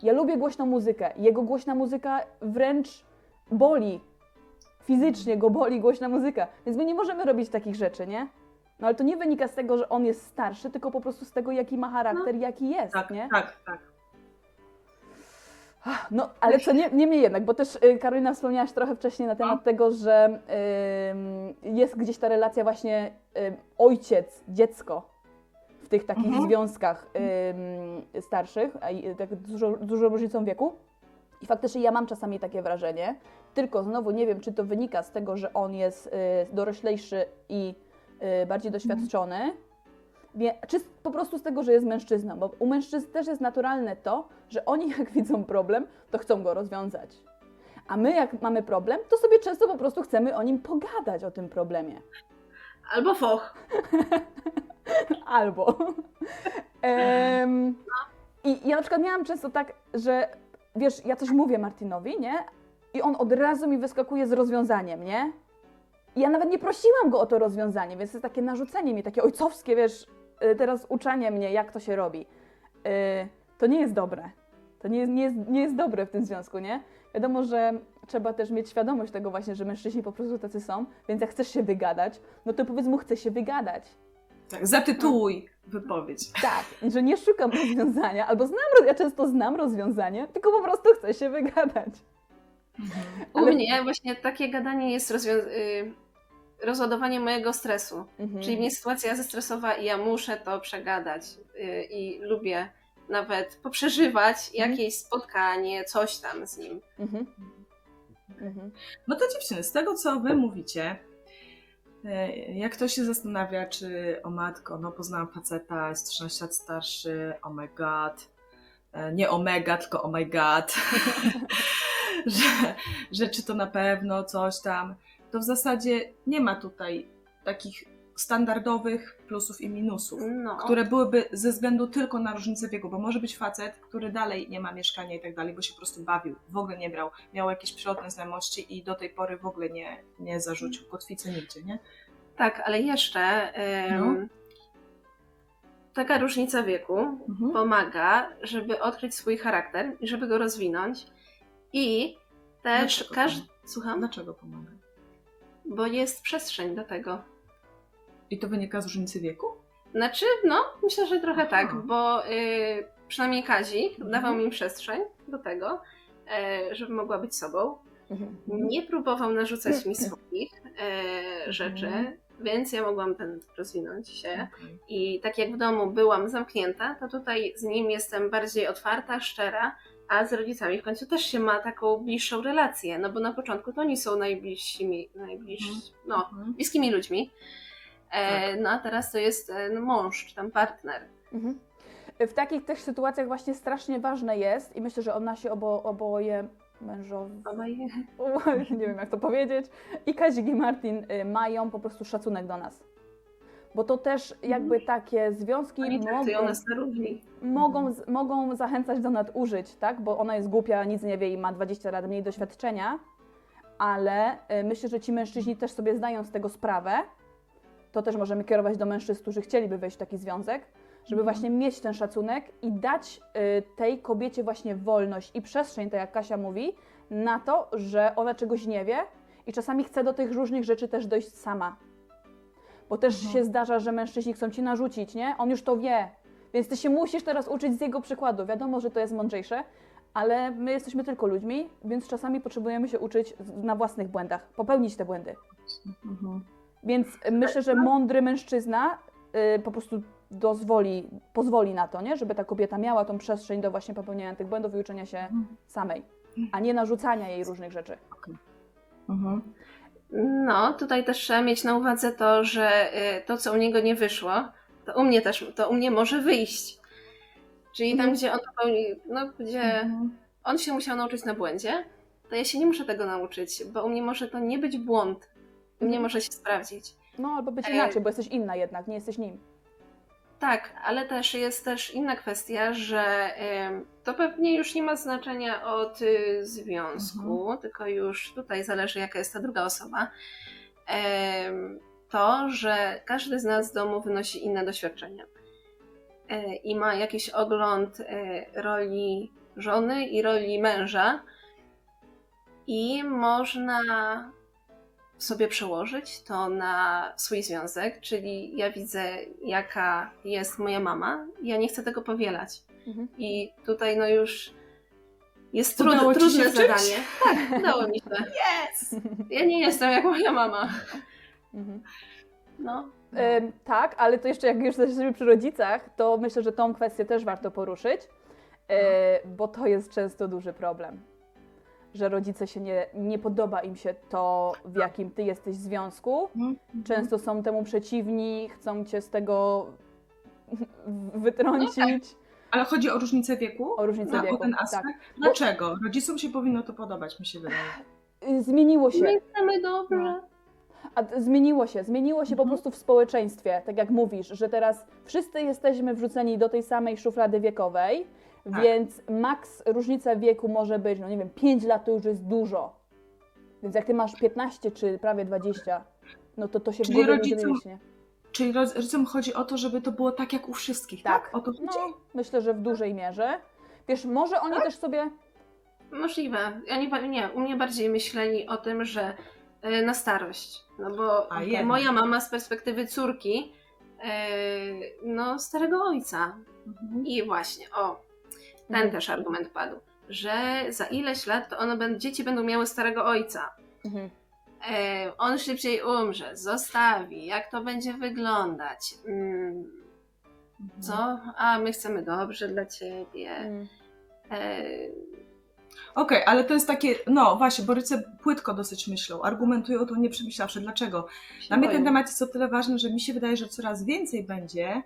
Ja lubię głośną muzykę. Jego głośna muzyka wręcz boli. Fizycznie go boli głośna muzyka. Więc my nie możemy robić takich rzeczy, nie? No ale to nie wynika z tego, że on jest starszy, tylko po prostu z tego, jaki ma charakter, jaki jest, Tak, nie? tak, tak. No, ale co nie, niemniej jednak, bo też y, Karolina wspomniałaś trochę wcześniej na temat No. tego, że ym, jest gdzieś ta relacja właśnie ym, ojciec, dziecko w tych takich Mhm. związkach ym, starszych, tak dużo, dużo różnicą wieku. I faktycznie ja mam czasami takie wrażenie, tylko znowu nie wiem, czy to wynika z tego, że on jest y, doroślejszy i y, bardziej doświadczony, wie, czy po prostu z tego, że jest mężczyzną, bo u mężczyzn też jest naturalne to, że oni jak widzą problem, to chcą go rozwiązać. A my jak mamy problem, to sobie często po prostu chcemy o nim pogadać, o tym problemie. Albo foch. Albo. Em, I ja na przykład miałam często tak, że wiesz, ja coś mówię Martinowi, nie? I on od razu mi wyskakuje z rozwiązaniem, nie? I ja nawet nie prosiłam go o to rozwiązanie, więc to jest takie narzucenie mi, takie ojcowskie, wiesz, y, teraz uczenie mnie, jak to się robi. Y, To nie jest dobre. To nie jest, nie, jest, nie jest dobre w tym związku, nie? Wiadomo, że trzeba też mieć świadomość tego właśnie, że mężczyźni po prostu tacy są, więc jak chcesz się wygadać, no to powiedz mu, chcę się wygadać. Tak, zatytułuj wypowiedź. Tak, że nie szukam rozwiązania, albo znam, ja często znam rozwiązanie, tylko po prostu chcę się wygadać. U Ale- mnie właśnie takie gadanie jest rozwią- y, rozładowanie mojego stresu. Mhm. Czyli mnie sytuacja zestresowa i ja muszę to przegadać. Y, I lubię nawet poprzeżywać Mhm. jakieś spotkanie, coś tam z nim. Mhm. Mhm. No to dziewczyny, z tego co wy mówicie, e, jak ktoś się zastanawia, czy o matko, no poznałam faceta, jest 13 lat starszy, oh my god, E, nie omega, tylko oh my god, że, że czy to na pewno coś tam, to w zasadzie nie ma tutaj takich standardowych plusów i minusów No. które byłyby ze względu tylko na różnicę wieku, bo może być facet, który dalej nie ma mieszkania i tak dalej, bo się po prostu bawił, w ogóle nie brał, miał jakieś przyrodne znajomości i do tej pory w ogóle nie, nie zarzucił kotwicy nigdzie, nie? Tak, ale jeszcze ym, No. taka różnica wieku Mhm. pomaga, żeby odkryć swój charakter i żeby go rozwinąć. I też każdy. Słucham? Dlaczego pomaga? Bo jest przestrzeń do tego. I to wynika z różnicy wieku? Znaczy, no, myślę, że trochę Aha. tak, bo y, przynajmniej Kazik Mhm. dawał mi przestrzeń do tego, żeby mogła być sobą. Mhm. Nie próbował narzucać mi swoich e, rzeczy, Mhm. więc ja mogłam ten rozwinąć się. Okej. I tak jak w domu byłam zamknięta, to tutaj z nim jestem bardziej otwarta, szczera, a z rodzicami w końcu też się ma taką bliższą relację, no bo na początku to oni są najbliższymi, najbliż, Mhm. no, Mhm. bliskimi ludźmi. E, Tak. no a teraz to jest e, no, mąż, czy tam partner. Mhm. W takich też sytuacjach właśnie strasznie ważne jest i myślę, że ona się obo, oboje mężowie, nie wiem jak to powiedzieć, i Kazik i Martin y, mają po prostu szacunek do nas. Bo to też jakby takie związki mogą, mogą, z- mogą zachęcać do nadużyć, tak? Bo ona jest głupia, nic nie wie i ma 20 lat mniej doświadczenia, ale y, myślę, że ci mężczyźni też sobie zdają z tego sprawę. To też możemy kierować do mężczyzn, którzy chcieliby wejść w taki związek, żeby Mhm. właśnie mieć ten szacunek i dać y, tej kobiecie właśnie wolność i przestrzeń, tak jak Kasia mówi, na to, że ona czegoś nie wie i czasami chce do tych różnych rzeczy też dojść sama. Bo też Mhm. się zdarza, że mężczyźni chcą ci narzucić, nie? On już to wie, więc ty się musisz teraz uczyć z jego przykładu. Wiadomo, że to jest mądrzejsze, ale my jesteśmy tylko ludźmi, więc czasami potrzebujemy się uczyć na własnych błędach, popełnić te błędy. Mhm. Więc myślę, że mądry mężczyzna y, po prostu dozwoli, pozwoli na to, nie? żeby ta kobieta miała tą przestrzeń do właśnie popełniania tych błędów i uczenia się Mhm. samej, a nie narzucania jej różnych rzeczy. Mhm. No, tutaj też trzeba mieć na uwadze to, że y, to, co u niego nie wyszło, to u mnie też, to u mnie może wyjść. Czyli tam, Mhm. gdzie on popełni, no, gdzie Mhm. on się musiał nauczyć na błędzie, to ja się nie muszę tego nauczyć, bo u mnie może to nie być błąd. U mnie Mhm. może się sprawdzić. No albo być E, inaczej, bo jesteś inna jednak, nie jesteś nim. Tak, ale też jest też inna kwestia, że to pewnie już nie ma znaczenia od y, związku, tylko już tutaj zależy, jaka jest ta druga osoba. To, że każdy z nas z domu wynosi inne doświadczenia Y, i ma jakiś ogląd y, roli żony i roli męża, i można sobie przełożyć to na swój związek, czyli ja widzę, jaka jest moja mama, i ja nie chcę tego powielać. Mhm. I tutaj no już jest trud, trudne czymś? zadanie. Tak, udało mi się. Yes! Ja nie jestem jak moja mama. Mhm. No. Em, tak, ale to jeszcze jak już jesteśmy przy rodzicach, to myślę, że tą kwestię też warto poruszyć, e, bo to jest często duży problem. Że rodzice się nie, nie podoba im się to, w jakim ty jesteś związku. Mhm. Często są temu przeciwni, chcą cię z tego wytrącić Ale chodzi o różnicę wieku? o różnicę No, wieku. o ten Tak. aspekt? Dlaczego? Rodzicom się powinno to podobać, mi się wydaje. Zmieniło się. My chcemy dobrze. A t- zmieniło się, zmieniło się po Mhm. prostu w społeczeństwie, tak jak mówisz, że teraz wszyscy jesteśmy wrzuceni do tej samej szuflady wiekowej, Tak. więc maks różnica wieku może być, no nie wiem, 5 lat to już jest dużo. Więc jak ty masz 15 czy prawie 20, no to to się Czyli w głowie rodzicom- nie. Czyli rodzicom chodzi o to, żeby to było tak jak u wszystkich, tak? Tak. O to chodzi? No, myślę, że w dużej mierze. Wiesz, może oni też sobie Możliwe. Oni, ba- nie, u mnie bardziej myśleli o tym, że e, na starość. No bo moja mama z perspektywy córki, e, no starego ojca. Mhm. I właśnie, o, ten Mhm. też argument padł, że za ileś lat to one dzieci będą miały starego ojca. Mhm. E, on szybciej umrze, zostawi, jak to będzie wyglądać. Mm, co? A my chcemy dobrze dla ciebie. Mm. E, Okej, ale to jest takie, no właśnie, Boryce płytko dosyć myślą, argumentują to nie przemyślawszy. Dlaczego? Dla mnie ten temat jest o tyle ważny, że mi się wydaje, że coraz więcej będzie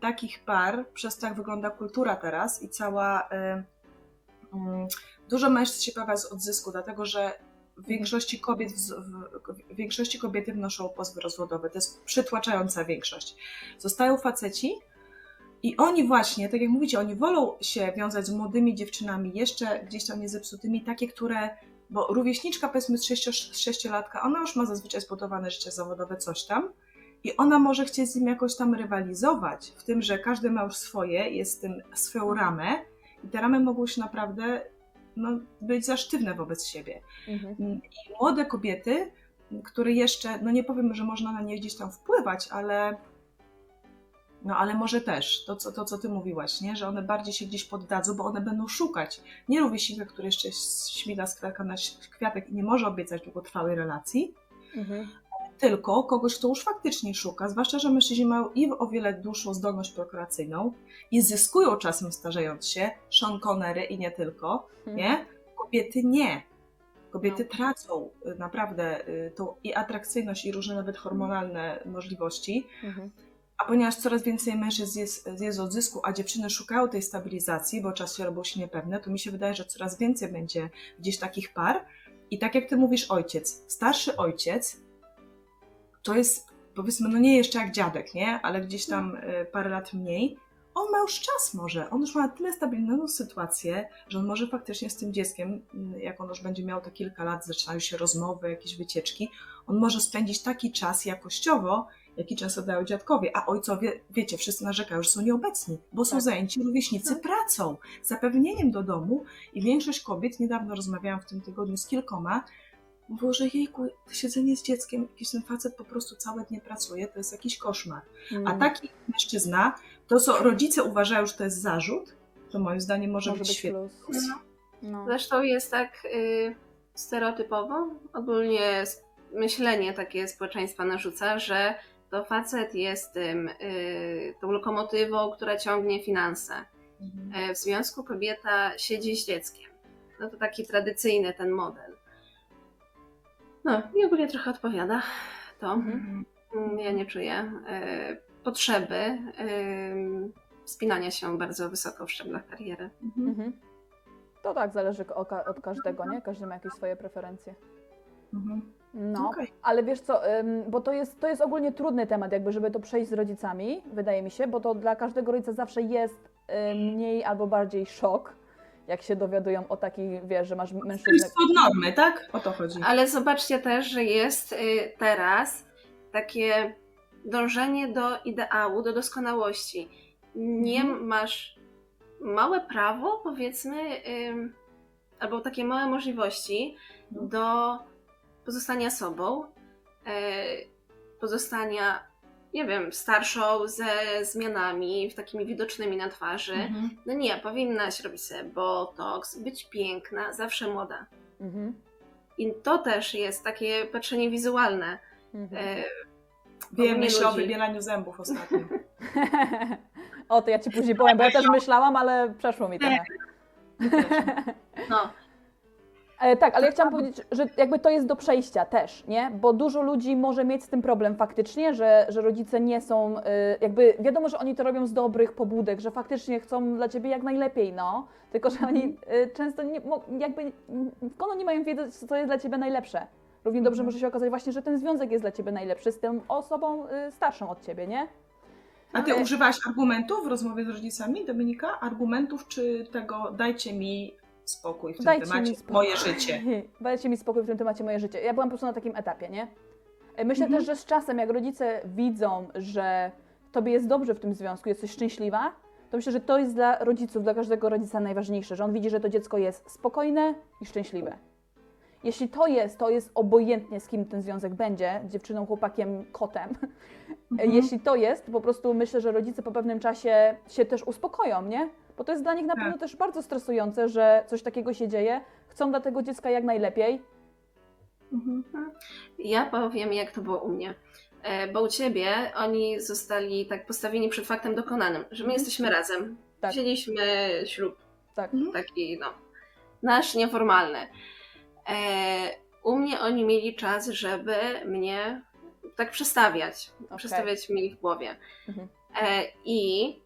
takich par, przez to jak wygląda kultura teraz i cała. Y, mm, dużo mężczyzn się pojawia z odzysku, dlatego że w większości kobiet, w, większości kobiety wnoszą pozwy rozwodowe. To jest przytłaczająca większość. Zostają faceci i oni właśnie, tak jak mówicie, oni wolą się wiązać z młodymi dziewczynami, jeszcze gdzieś tam niezepsutymi, takie, które, bo rówieśniczka powiedzmy z sześciolatka, ona już ma zazwyczaj zbudowane życie zawodowe, coś tam i ona może chcieć z nim jakoś tam rywalizować, w tym, że każdy ma już swoje, jest tym swoją ramę i te ramy mogą się naprawdę no, być za sztywne wobec siebie. Mhm. I młode kobiety, które jeszcze, no nie powiem, że można na nie gdzieś tam wpływać, ale no ale może też, to co, to co ty mówiłaś, nie? że one bardziej się gdzieś poddadzą, bo one będą szukać nie rówieśnika, który jeszcze śmiga z kwiatka na kwiatek i nie może obiecać długotrwałej relacji, Mhm. Tylko kogoś, kto już faktycznie szuka, zwłaszcza, że mężczyźni mają i o wiele dłuższą zdolność prokreacyjną i zyskują czasem starzejąc się, Sean Connery i nie tylko, nie? Kobiety nie. Kobiety No. tracą y, naprawdę y, tą i atrakcyjność, i różne nawet hormonalne możliwości. Mhm. A ponieważ coraz więcej mężczyzn jest, jest odzysku, a dziewczyny szukają tej stabilizacji, bo czas się robią się niepewne, to mi się wydaje, że coraz więcej będzie gdzieś takich par. I tak jak ty mówisz, ojciec, starszy ojciec, to jest powiedzmy, no nie jeszcze jak dziadek, nie? Ale gdzieś tam y, parę lat mniej. On ma już czas może, on już ma tyle stabilną sytuację, że on może faktycznie z tym dzieckiem, y, jak on już będzie miał te kilka lat, zaczynają się rozmowy, jakieś wycieczki, on może spędzić taki czas jakościowo, jaki często dają dziadkowie, a ojcowie, wiecie, wszyscy narzekają, że są nieobecni, bo są Tak. zajęci rówieśnicy pracą, zapewnieniem do domu i większość kobiet, niedawno rozmawiałam w tym tygodniu z kilkoma, mówiło, że jejku, to siedzenie z dzieckiem, jakiś ten facet po prostu całe dnie pracuje, to jest jakiś koszmar. A Mm. taki mężczyzna, to co rodzice uważają, że to jest zarzut, to moim zdaniem może, być, świetny. plus. no. No. Zresztą jest tak y, stereotypowo, ogólnie myślenie takie społeczeństwa narzuca, że to facet jest tym, y, tą lokomotywą, która ciągnie finanse. Mhm. E, W związku kobieta siedzi z dzieckiem. No to taki tradycyjny ten model. No i ogólnie trochę odpowiada to. Mhm. Ja nie czuję e, potrzeby e, wspinania się bardzo wysoko w szczeblach kariery. Mhm. Mhm. To tak, zależy od każdego, nie? Każdy ma jakieś swoje preferencje. Mhm. No, Okej. ale wiesz co, bo to jest, to jest ogólnie trudny temat, jakby, żeby to przejść z rodzicami, wydaje mi się, bo to dla każdego rodzica zawsze jest y, mniej albo bardziej szok, jak się dowiadują o takich, wiesz, że masz To mężczyznę. jest od normy, tak? O to chodzi. Ale zobaczcie też, że jest y, teraz takie dążenie do ideału, do doskonałości. Nie Mhm. masz małe prawo, powiedzmy, albo takie małe możliwości No. do pozostania sobą, e, pozostania, nie wiem, starszą ze zmianami takimi widocznymi na twarzy. Mhm. No nie, powinnaś robić sobie botoks, być piękna, zawsze młoda. Mhm. I to też jest takie patrzenie wizualne. Mhm. E, Wiem, myślę o wybielaniu zębów ostatnio. o, to ja ci później powiem, bo ja też myślałam, ale przeszło mi trochę. No, E, tak, ale ja chciałam powiedzieć, że jakby to jest do przejścia też, nie? Bo dużo ludzi może mieć z tym problem faktycznie, że, że rodzice nie są, y, jakby wiadomo, że oni to robią z dobrych pobudek, że faktycznie chcą dla ciebie jak najlepiej, no. Tylko, że oni y, często nie, mo- jakby kono nie mają wiedzieć, co jest dla ciebie najlepsze. Równie dobrze Mhm. może się okazać właśnie, że ten związek jest dla ciebie najlepszy z tą osobą y, starszą od ciebie, nie? A ty używałaś argumentów w rozmowie z rodzicami, Dominika? Argumentów czy tego dajcie mi spokój w tym Dajcie temacie, mi spokój. moje życie? Dajcie mi spokój w tym temacie moje życie. Ja byłam po prostu na takim etapie, nie? E, Myślę Mhm. też, że z czasem, jak rodzice widzą, że tobie jest dobrze w tym związku, jesteś szczęśliwa, to myślę, że to jest dla rodziców, dla każdego rodzica najważniejsze, że on widzi, że to dziecko jest spokojne i szczęśliwe. Jeśli to jest, to jest obojętnie z kim ten związek będzie, dziewczyną, chłopakiem, kotem. Mhm. Jeśli to jest, to po prostu myślę, że rodzice po pewnym czasie się też uspokoją, nie? Bo to jest dla nich na Tak. pewno też bardzo stresujące, że coś takiego się dzieje. Chcą dla tego dziecka jak najlepiej. Mhm. Ja powiem, jak to było u mnie. E, Bo u ciebie oni zostali tak postawieni przed faktem dokonanym, że my Mhm. jesteśmy razem. Tak. Wzięliśmy ślub Tak. Mhm. taki, no, nasz nieformalny. E, u mnie oni mieli czas, żeby mnie tak przestawiać. Okej. Przestawiać mi w głowie. Mhm. E, I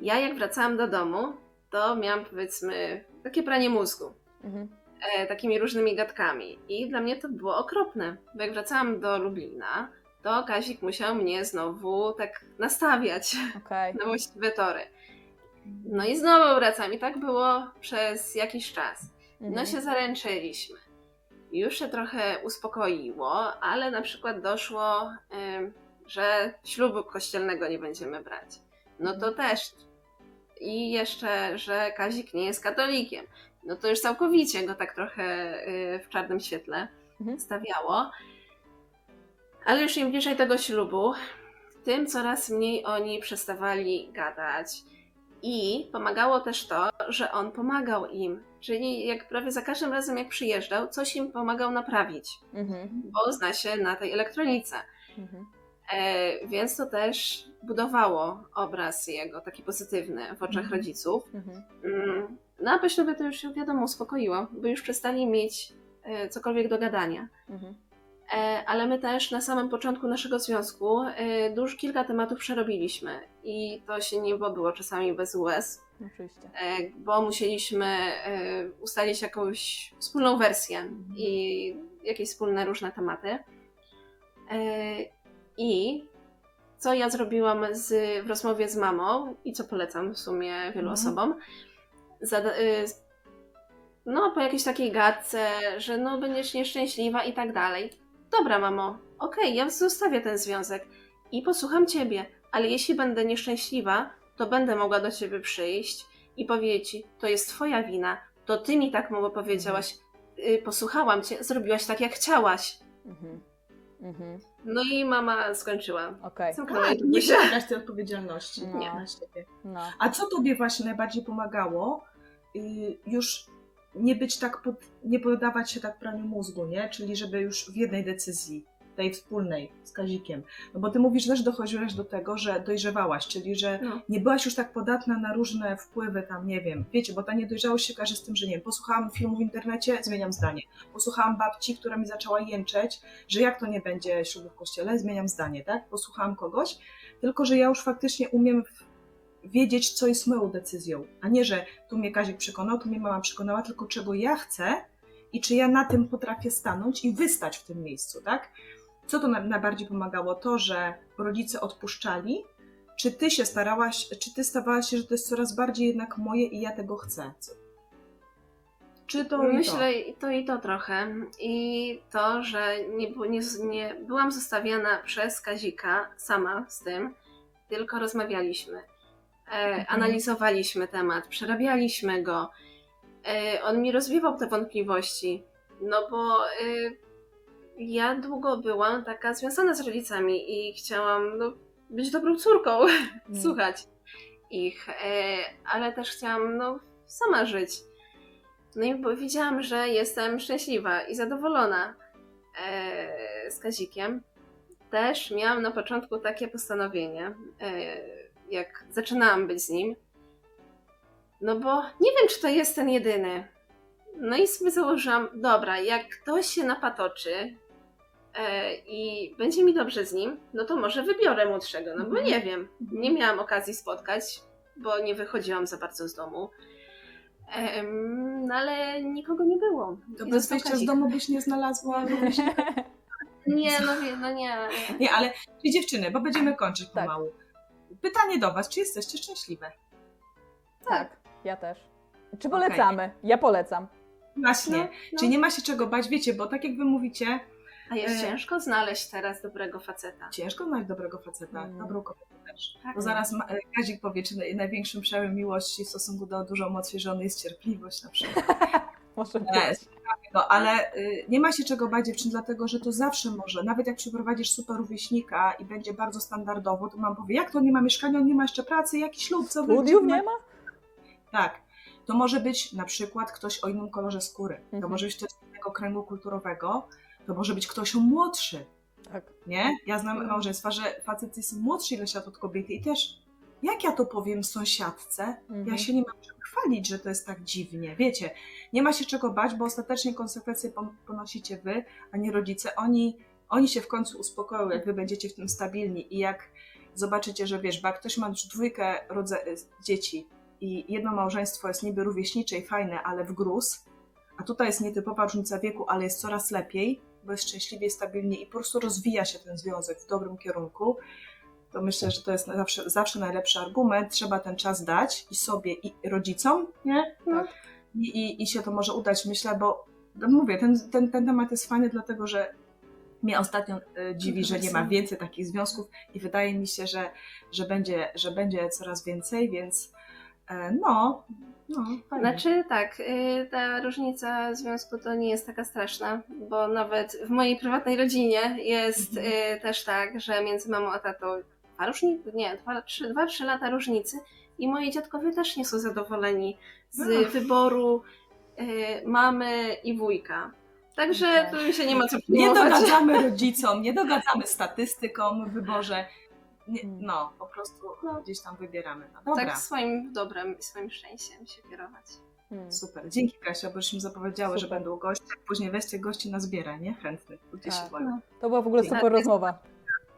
ja jak wracałam do domu, to miałam powiedzmy takie pranie mózgu Mhm. e, takimi różnymi gadkami. I dla mnie to było okropne, bo jak wracałam do Lublina, to Kazik musiał mnie znowu tak nastawiać Okej. na właściwe tory. No i znowu wracam i tak było przez jakiś czas. No Mhm. się zaręczyliśmy. Już się trochę uspokoiło, ale na przykład doszło, ym, że ślubu kościelnego nie będziemy brać. No to też. I jeszcze, że Kazik nie jest katolikiem. No to już całkowicie go tak trochę y, w czarnym świetle Mhm. stawiało. Ale już im bliżej tego ślubu, tym coraz mniej oni przestawali gadać. I pomagało też to, że on pomagał im. Czyli jak prawie za każdym razem, jak przyjeżdżał, coś im pomagał naprawić, Mhm. bo zna się na tej elektronice. Mhm. E, więc to też budowało obraz jego taki pozytywny w oczach Mhm. rodziców. Mhm. Mm, No a po ślubie to już się wiadomo uspokoiło, bo już przestali mieć e, cokolwiek do gadania. Mhm. E, ale my też na samym początku naszego związku e, dużo kilka tematów przerobiliśmy i to się nie było czasami bez łez, Oczywiście. bo musieliśmy ustalić jakąś wspólną wersję i jakieś wspólne różne tematy. I co ja zrobiłam z, w rozmowie z mamą i co polecam w sumie wielu Mhm. osobom, zada, y, no po jakiejś takiej gadce, że no będziesz nieszczęśliwa i tak dalej. Dobra mamo, okej, ja zostawię ten związek i posłucham ciebie, ale jeśli będę nieszczęśliwa, to będę mogła do ciebie przyjść i powiedzieć ci, to jest twoja wina, to ty mi tak mało powiedziałaś, y, posłuchałam cię, zrobiłaś tak jak chciałaś. Mhm. Mhm. No i mama skończyła. Okej. Tak, jej nie buzię. wyciągasz tej odpowiedzialności No. nie. na siebie. No. A co tobie właśnie najbardziej pomagało? Y, już nie być tak, pod, nie poddawać się tak praniu mózgu, nie? Czyli żeby już w jednej decyzji, tej wspólnej z Kazikiem. No bo ty mówisz, że też dochodziłaś do tego, że dojrzewałaś, czyli że No. nie byłaś już tak podatna na różne wpływy tam, nie wiem, wiecie, bo ta niedojrzałość się każe z tym, że nie wiem, posłuchałam filmu w internecie, zmieniam zdanie. Posłuchałam babci, która mi zaczęła jęczeć, że jak to nie będzie ślubu w kościele, zmieniam zdanie, tak? Posłuchałam kogoś, tylko że ja już faktycznie umiem wiedzieć, co jest moją decyzją, a nie, że tu mnie Kazik przekonał, tu mnie mama przekonała, tylko czego ja chcę i czy ja na tym potrafię stanąć i wystać w tym miejscu, tak? Co to na- najbardziej pomagało? To, że rodzice odpuszczali, czy ty się starałaś, czy ty stawałaś się, że to jest coraz bardziej jednak moje i ja tego chcę? Czy to Myślę i to i to trochę. I to, że nie, nie, nie byłam zostawiana przez Kazika sama z tym, tylko rozmawialiśmy. E, Mhm. Analizowaliśmy temat, przerabialiśmy go. E, on mi rozwiewał te wątpliwości. No bo e, ja długo byłam taka związana z rodzicami i chciałam no, być dobrą córką, Mm. słuchać ich, e, ale też chciałam no, sama żyć. No i bo widziałam, że jestem szczęśliwa i zadowolona e, z Kazikiem. Też miałam na początku takie postanowienie, e, jak zaczynałam być z nim, no bo nie wiem, czy to jest ten jedyny. No i sobie założyłam, dobra, jak ktoś się napatoczy i będzie mi dobrze z nim, no to może wybiorę młodszego, no bo Mhm. nie wiem. Nie miałam okazji spotkać, bo nie wychodziłam za bardzo z domu. No ale nikogo nie było. To I bez wyjścia z domu byś nie znalazła. Nie, no, no nie. Nie, ale czy dziewczyny, bo będziemy kończyć Tak. pomału. Pytanie do was, czy jesteście szczęśliwe? Tak, ja też. Czy polecamy? Ja polecam. Właśnie. No, no. Czy nie ma się czego bać, wiecie, bo tak jak wy mówicie, A jest E, ciężko znaleźć teraz dobrego faceta. Ciężko znaleźć dobrego faceta, Mm. dobrą kobietę też. Tak. Bo zaraz ma- Kazik powie, czy naj- największym przejawem miłości w stosunku do dużo młodszej żony jest cierpliwość na przykład. Może być. No, ale y, nie ma się czego bać dziewczyn, dlatego że to zawsze może. Nawet jak przyprowadzisz super rówieśnika i będzie bardzo standardowo, to mam powie, jak to nie ma mieszkania, on nie ma jeszcze pracy, jaki ślub, co Studiów nie ma? Tak. To może być na przykład ktoś o innym kolorze skóry. To Mhm. może być ktoś z innego kręgu kulturowego. To może być ktoś młodszy. Tak. Nie? Ja znam Mhm. małżeństwa, że facety są młodszy ile lat od kobiety i też jak ja to powiem sąsiadce, Mhm. ja się nie mam czym chwalić, że to jest tak dziwnie. Wiecie, nie ma się czego bać, bo ostatecznie konsekwencje pon- ponosicie wy, a nie rodzice. Oni, oni się w końcu uspokoją, jak wy będziecie w tym stabilni i jak zobaczycie, że wiesz, bo ktoś ma już dwójkę rodze- dzieci i jedno małżeństwo jest niby rówieśnicze i fajne, ale w gruz, a tutaj jest nietypowa różnica wieku, ale jest coraz lepiej, bo jest szczęśliwie, stabilnie i po prostu rozwija się ten związek w dobrym kierunku, to myślę, że to jest zawsze, zawsze najlepszy argument. Trzeba ten czas dać i sobie, i rodzicom, nie? Tak. I, i, i się to może udać, myślę, bo no mówię, ten, ten, ten temat jest fajny, dlatego że mnie ostatnio y, dziwi, że nie ma więcej takich związków i wydaje mi się, że, że, będzie, że będzie coraz więcej, więc e, no, no, fajnie. Znaczy tak, y, ta różnica związku to nie jest taka straszna, bo nawet w mojej prywatnej rodzinie jest Mhm. y, też tak, że między mamą a tatą dwa różnice, nie, dwa, trzy, dwa, trzy lata różnicy i moi dziadkowie też nie są zadowoleni z Ach. wyboru y, mamy i wujka. Także Okej. tu się nie ma co nie dogadzamy rodzicom, nie dogadzamy statystykom w wyborze. Nie, Mm. no, po prostu No. gdzieś tam wybieramy. No, dobra. Tak swoim dobrem i swoim szczęściem się kierować. Hmm. Super. Dzięki Kasia, bo już mi zapowiedziały, że Super. będą goście. Później weźcie gości na zbieranie chętnych. Tak. No. To była w ogóle Dzięki. super rozmowa.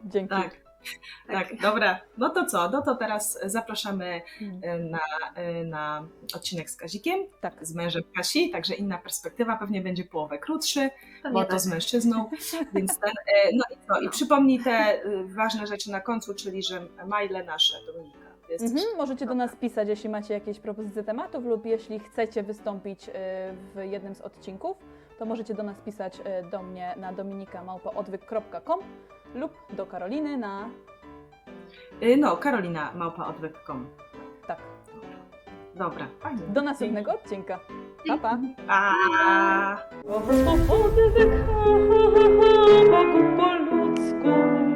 Dzięki. Tak. Tak, dobra. No to co? No to teraz zapraszamy Hmm. y, na, y, na odcinek z Kazikiem, Tak. z mężem Kasi, także inna perspektywa, pewnie będzie połowę krótszy, Pewnie bo to tak. z mężczyzną, więc ten, y, no i co? I przypomnij te ważne rzeczy na końcu, czyli że maile nasze, Dominika. Mhm, możecie do nas pisać, jeśli macie jakieś propozycje tematów lub jeśli chcecie wystąpić w jednym z odcinków, to możecie do nas pisać do mnie na dominikamałpaodwyk.com lub do Karoliny na. Y, no, Karolina Małpa odwyk.com. Tak. Dobra, fajnie. Do następnego odcinka. Pa, pa. pa. po ludzku.